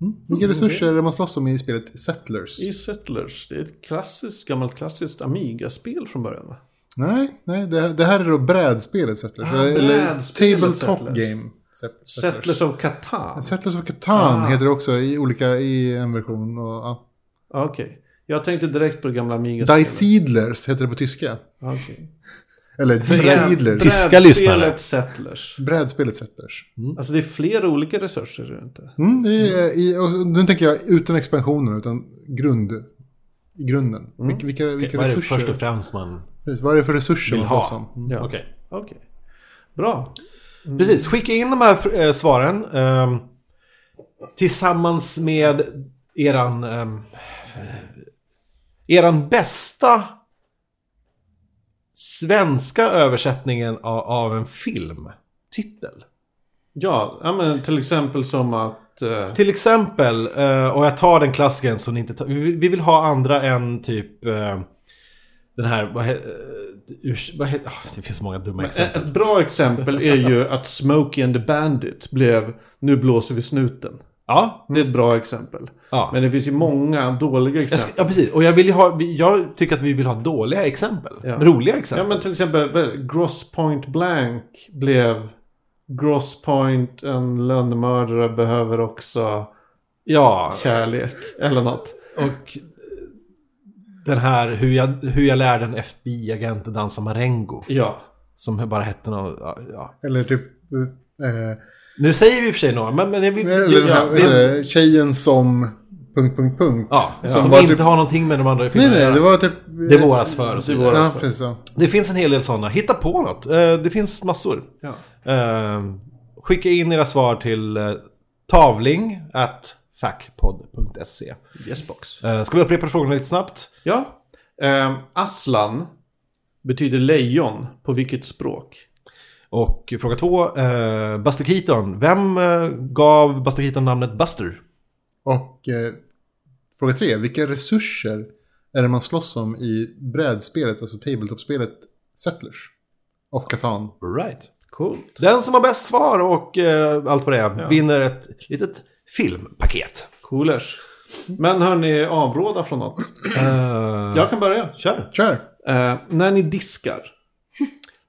Mm? Vilka resurser är det man slåss om i spelet Settlers? I Settlers, det är ett klassiskt, gammalt klassiskt Amiga-spel från början va? Nej, nej det, det här är då brädspelet Settlers. Ah, eller brädspelet Tabletop Settlers. Game. Set- Settlers of Catan. Settlers of Catan Ah. heter det också i olika, i en version. Och, ja. Ah, Okej. Jag tänkte direkt på det gamla Die Amiga-spelet. Seedlers heter det på tyska. Okej. Eller Die Seedlers. Tyska lyssnare. Brädspelet Settlers. Brädspelet Settlers. Alltså det är flera olika resurser, är det inte? Mm, det är, i, och nu tänker jag utan expansioner, utan grund. I grunden. Vilka, vilka, vilka Vad är det resurser? först och främst man Precis, vad är det för resurser vill man ha? Mm. Ja. Okej. Okej. Bra. Precis, skicka in de här eh, svaren. ehm, tillsammans med eran... ehm, eran bästa svenska översättningen av, av en filmtitel. Ja, ja men till exempel som att... eh, Till exempel, eh, och jag tar den klassiken som ni inte tar. Vi, vi vill ha andra än typ eh, den här, vad heter, vad heter ah, det finns så många dumma exempel. ett bra exempel är ju att Smokey and the Bandit blev Nu blåser vi snuten. Ja, Det är ett bra exempel. ja. Men det finns ju många dåliga Jag ska, exempel. ja, precis. Och jag, vill ju ha, jag tycker att vi vill ha dåliga exempel. Ja. Roliga Ja, exempel. men till exempel Gross Point Blank blev Gross Point, en lönnmördare behöver också Ja, kärlek. Eller något. och den här hur jag, hur jag lärde en FBI-agent att dansa marengo. Ja. Som bara hette något, ja, ja. Eller typ... Eh, Nu säger vi i och för sig några, men, men vill... eller den ja, här, det- det, tjejen som... Punkt, punkt, punkt. Ja, Som som, inte typ- har någonting med de andra Nej, filmerna att nej, göra. det var typ... Det våras för och så Det vidare. Ja, precis. Ja. Det finns en hel del sådana. Hitta på något. Eh, Det finns massor. ja. Eh, Skicka in era svar till eh, tavling at fackpodd.se. Yesbox. Eh, Ska vi upprepa frågorna lite snabbt? Ja. Ehm, Aslan betyder lejon på vilket språk? Och fråga två, eh, Buster Keaton. Vem eh, gav Buster Keaton namnet Buster? Och eh, fråga tre. Vilka resurser är det man slåss om i brädspelet, alltså tabletop-spelet Settlers? Of Catan. Right. Coolt. Den som har bäst svar och eh, allt vad det är vinner ett litet filmpaket. Coolers. Men hörni, avråda från något. Uh, Jag kan börja. Kör. Kör! Eh, när ni diskar,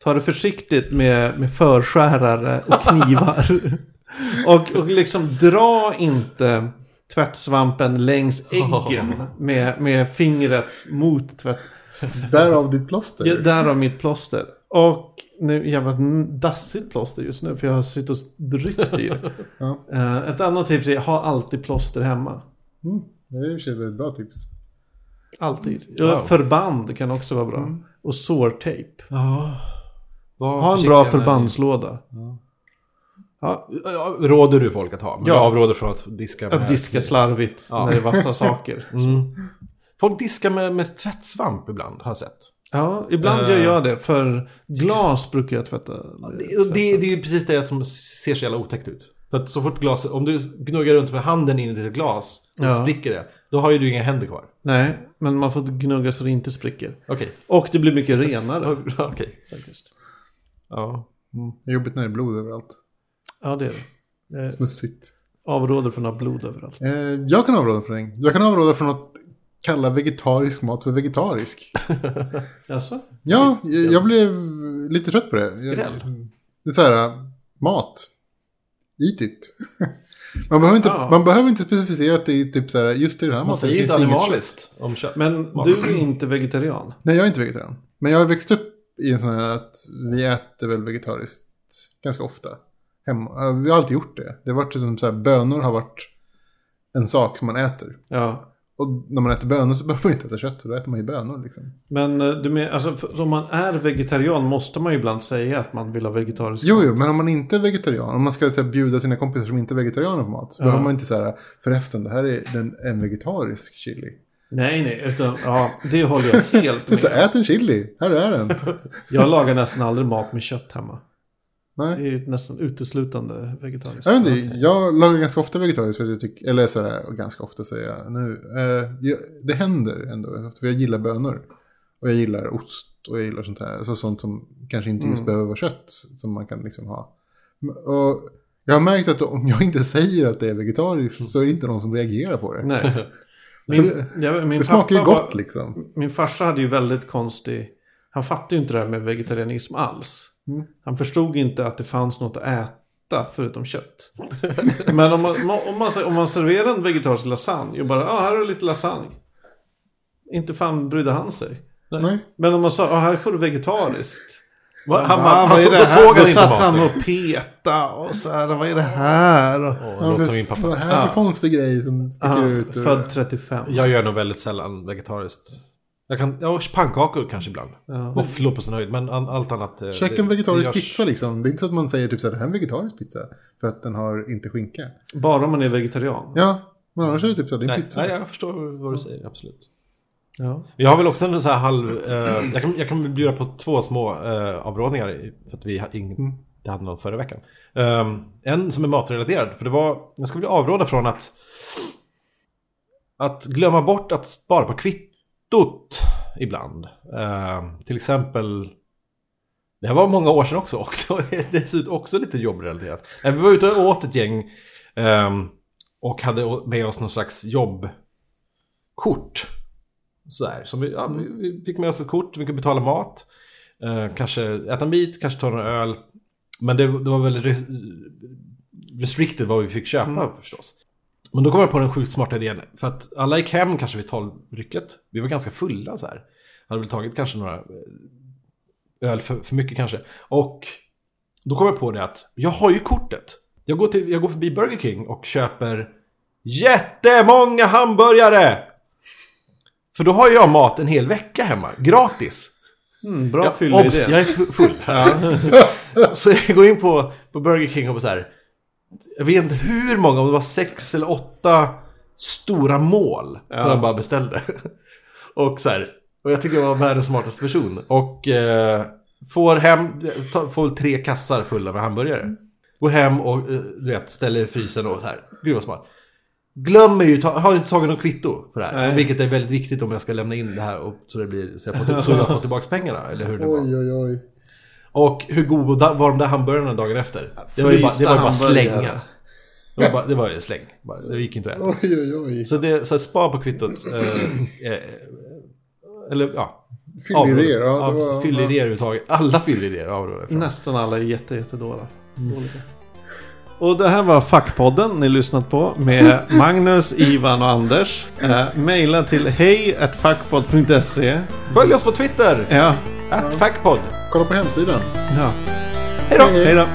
ta det försiktigt med, med förskärare och knivar. och, och liksom dra inte tvättsvampen längs äggen med, med fingret mot tvätt. Därav ditt plåster. Ja, där har mitt plåster. Och nu jävla dassigt plåster just nu för jag har suttit och ryckt i det. Ja. Eh, ett annat tips är ha alltid plåster hemma. Mm, det är i och för sig ett bra tips. Alltid. Wow. Ja, Förband kan också vara bra. Och sårtejp. Ja. Var Ha en bra förbandslåda. Ja, Ja, Råder du folk att ha? Men Ja. jag avråder från att diska med... att diska slarvigt Ja. när det är vassa saker. Mm. Folk diskar med, med tvättsvamp ibland, har jag sett. Ja, ibland Eh. gör jag det. För glas brukar jag tvätta. Det, och det, det är ju precis det som ser så jävla otäckt ut. För att så fort glaset, om du gnuggar runt med handen in i ett glas, så Ja. spricker det. Då har ju du inga händer kvar. Nej, men man får gnugga så det inte spricker. Okej. Och det blir mycket renare. Okej. Faktiskt. Ja. Det är jobbigt när det är blod överallt. Ja, det är det. Eh, Smutsigt. avråder från att ha blod överallt. Eh, jag kan avråda från det. Jag kan avråda från att kalla vegetarisk mat för vegetarisk. Alltså? Ja, jag, jag blev lite trött på det. Skräll. Jag, det är så här, mat. Eat it. Man behöver, inte, Ja. man behöver inte specificera att det är typ så här, just i den här Man maten säger finns inte animaliskt om kött. Men du är inte vegetarian? Nej, jag är inte vegetarian. Men jag har växt upp i en sån här att vi äter väl vegetariskt ganska ofta. Hemma. Vi har alltid gjort det. Det har varit liksom så här, bönor har varit en sak som man äter. Ja. Och när man äter bönor så behöver man inte äta kött, så då äter man ju bönor liksom. Men eh, du men, alltså, om man är vegetarian måste man ju ibland säga att man vill ha vegetarisk Jo, mat. jo, men om man inte är vegetarian, om man ska så här, bjuda sina kompisar som inte är vegetarianer på mat, så Ja. behöver man inte säga förresten, det här är den, en vegetarisk chili. Nej, nej, utan ja, det håller jag helt så med. här, ät en chili, här är den. Jag lagar nästan aldrig mat med kött hemma. Det Nej. är ju nästan uteslutande vegetariskt. Jag inte, jag lagar ganska ofta vegetariskt för att jag tycker, eller så här, ganska ofta säger jag nu, eh, jag, det händer ändå, för jag gillar bönor. Och jag gillar ost och jag gillar sånt här, alltså sånt som kanske inte just Mm. behöver vara kött, som man kan liksom ha. Och jag har märkt att om jag inte säger att det är vegetariskt så är det inte någon som reagerar på det. Nej. Min, jag, min det smakar ju gott var- liksom. Min farsa hade ju väldigt konstig... Han fattade ju inte det här med vegetarianism alls. Mm. Han förstod inte att det fanns något att äta förutom kött. Men om man, om, man, om man serverar en vegetarisk lasagne och bara, ja ah, här har du lite lasagne. Inte fan brydde han sig. Nej. Men om man sa, ah, här får du vegetariskt. Va? Han, bara, han, vad är så, det då såg han inte satt han och peta och så här, vad är det här? Och, det Ja, låter det- som min pappa. Vad här för Ja. konstig grej som sticker ah, ut. född 35. Jag gör nog väldigt sällan vegetariskt. Jag kan, ja, pannkakor kanske ibland. Ja. Våfflor på sin höjd, men an- allt annat... eh, Käka en vegetarisk görs- pizza liksom. Det är inte så att man säger typ så här, det här är en vegetarisk pizza. För att den har inte skinka. Bara om man är vegetarian. Ja, men annars är det typ så här, det är en Nej, pizza. nej, jag förstår vad du säger, absolut. Ja. Jag har väl också en så här halv... Eh, jag, kan, jag kan bjuda på två små eh, avrådningar för att vi har ingen, Mm. det hade någon förra veckan. Ehm, en som är matrelaterad, för det var... Jag skulle vilja avråda från att... Att glömma bort att spara på kvittot ibland. Ehm, till exempel... Det här var många år sedan också och det är också lite jobbrelaterat. Eh, Vi var ute och åt ett gäng ehm, och hade med oss någon slags jobbkort. Så här, som vi, ja, vi, fick med oss ett kort, vi kunde betala mat. Eh, kanske äta en bit, kanske ta några öl. Men det, det var väldigt res, restricted vad vi fick köpa förstås. Men då kom jag på den sjukt smarta idén. För att alla gick hem kanske vid tolvrycket. Vi var ganska fulla så här. Hade väl tagit kanske några eh, öl för, för mycket kanske. Och då kom jag på det att jag har ju kortet. Jag går, till, jag går förbi Burger King och köper jättemånga hamburgare! För då har jag mat en hel vecka hemma, gratis. Mm, bra Jag, fylla obs, idé. jag är fu- full. så jag går in på, på Burger King och så här. Jag vet inte hur många, om det var sex eller åtta stora mål som Ja. jag bara beställde. och så här. Och jag tycker jag var världens smartaste person. Och eh, får hem, ta- får tre kassar fulla med hamburgare. Går hem och eh, du vet, ställer i frysen och så här. Gud vad smart. Glömmer ju, ta, har inte tagit något kvitto på det här. Nej. Vilket är väldigt viktigt om jag ska lämna in det här och så, det blir, så, jag, får, så jag får tillbaka pengarna. Eller hur det var. Oj, oj, oj. Och hur goda var de där hamburgarna dagen efter? Det var ju bara, det var bara slänga. Det var, bara, det var ju släng. Det gick inte att äta. Oj, oj, oj. Så det, så här, spar på kvittot. Eh, eh, eller ja. Fyllidéer, ja. ja, Fyllidéer överhuvudtaget. Alla fyllidéer avråder Nästan alla är jätte, jättedåliga. Dåliga. Och det här var Fackpodden ni lyssnat på med Magnus, Ivan och Anders. Eh, maila till hej.fackpodd.se Följ oss på Twitter! Ja, At Factpod. Kolla på hemsidan. ja. Hej då! Hej då!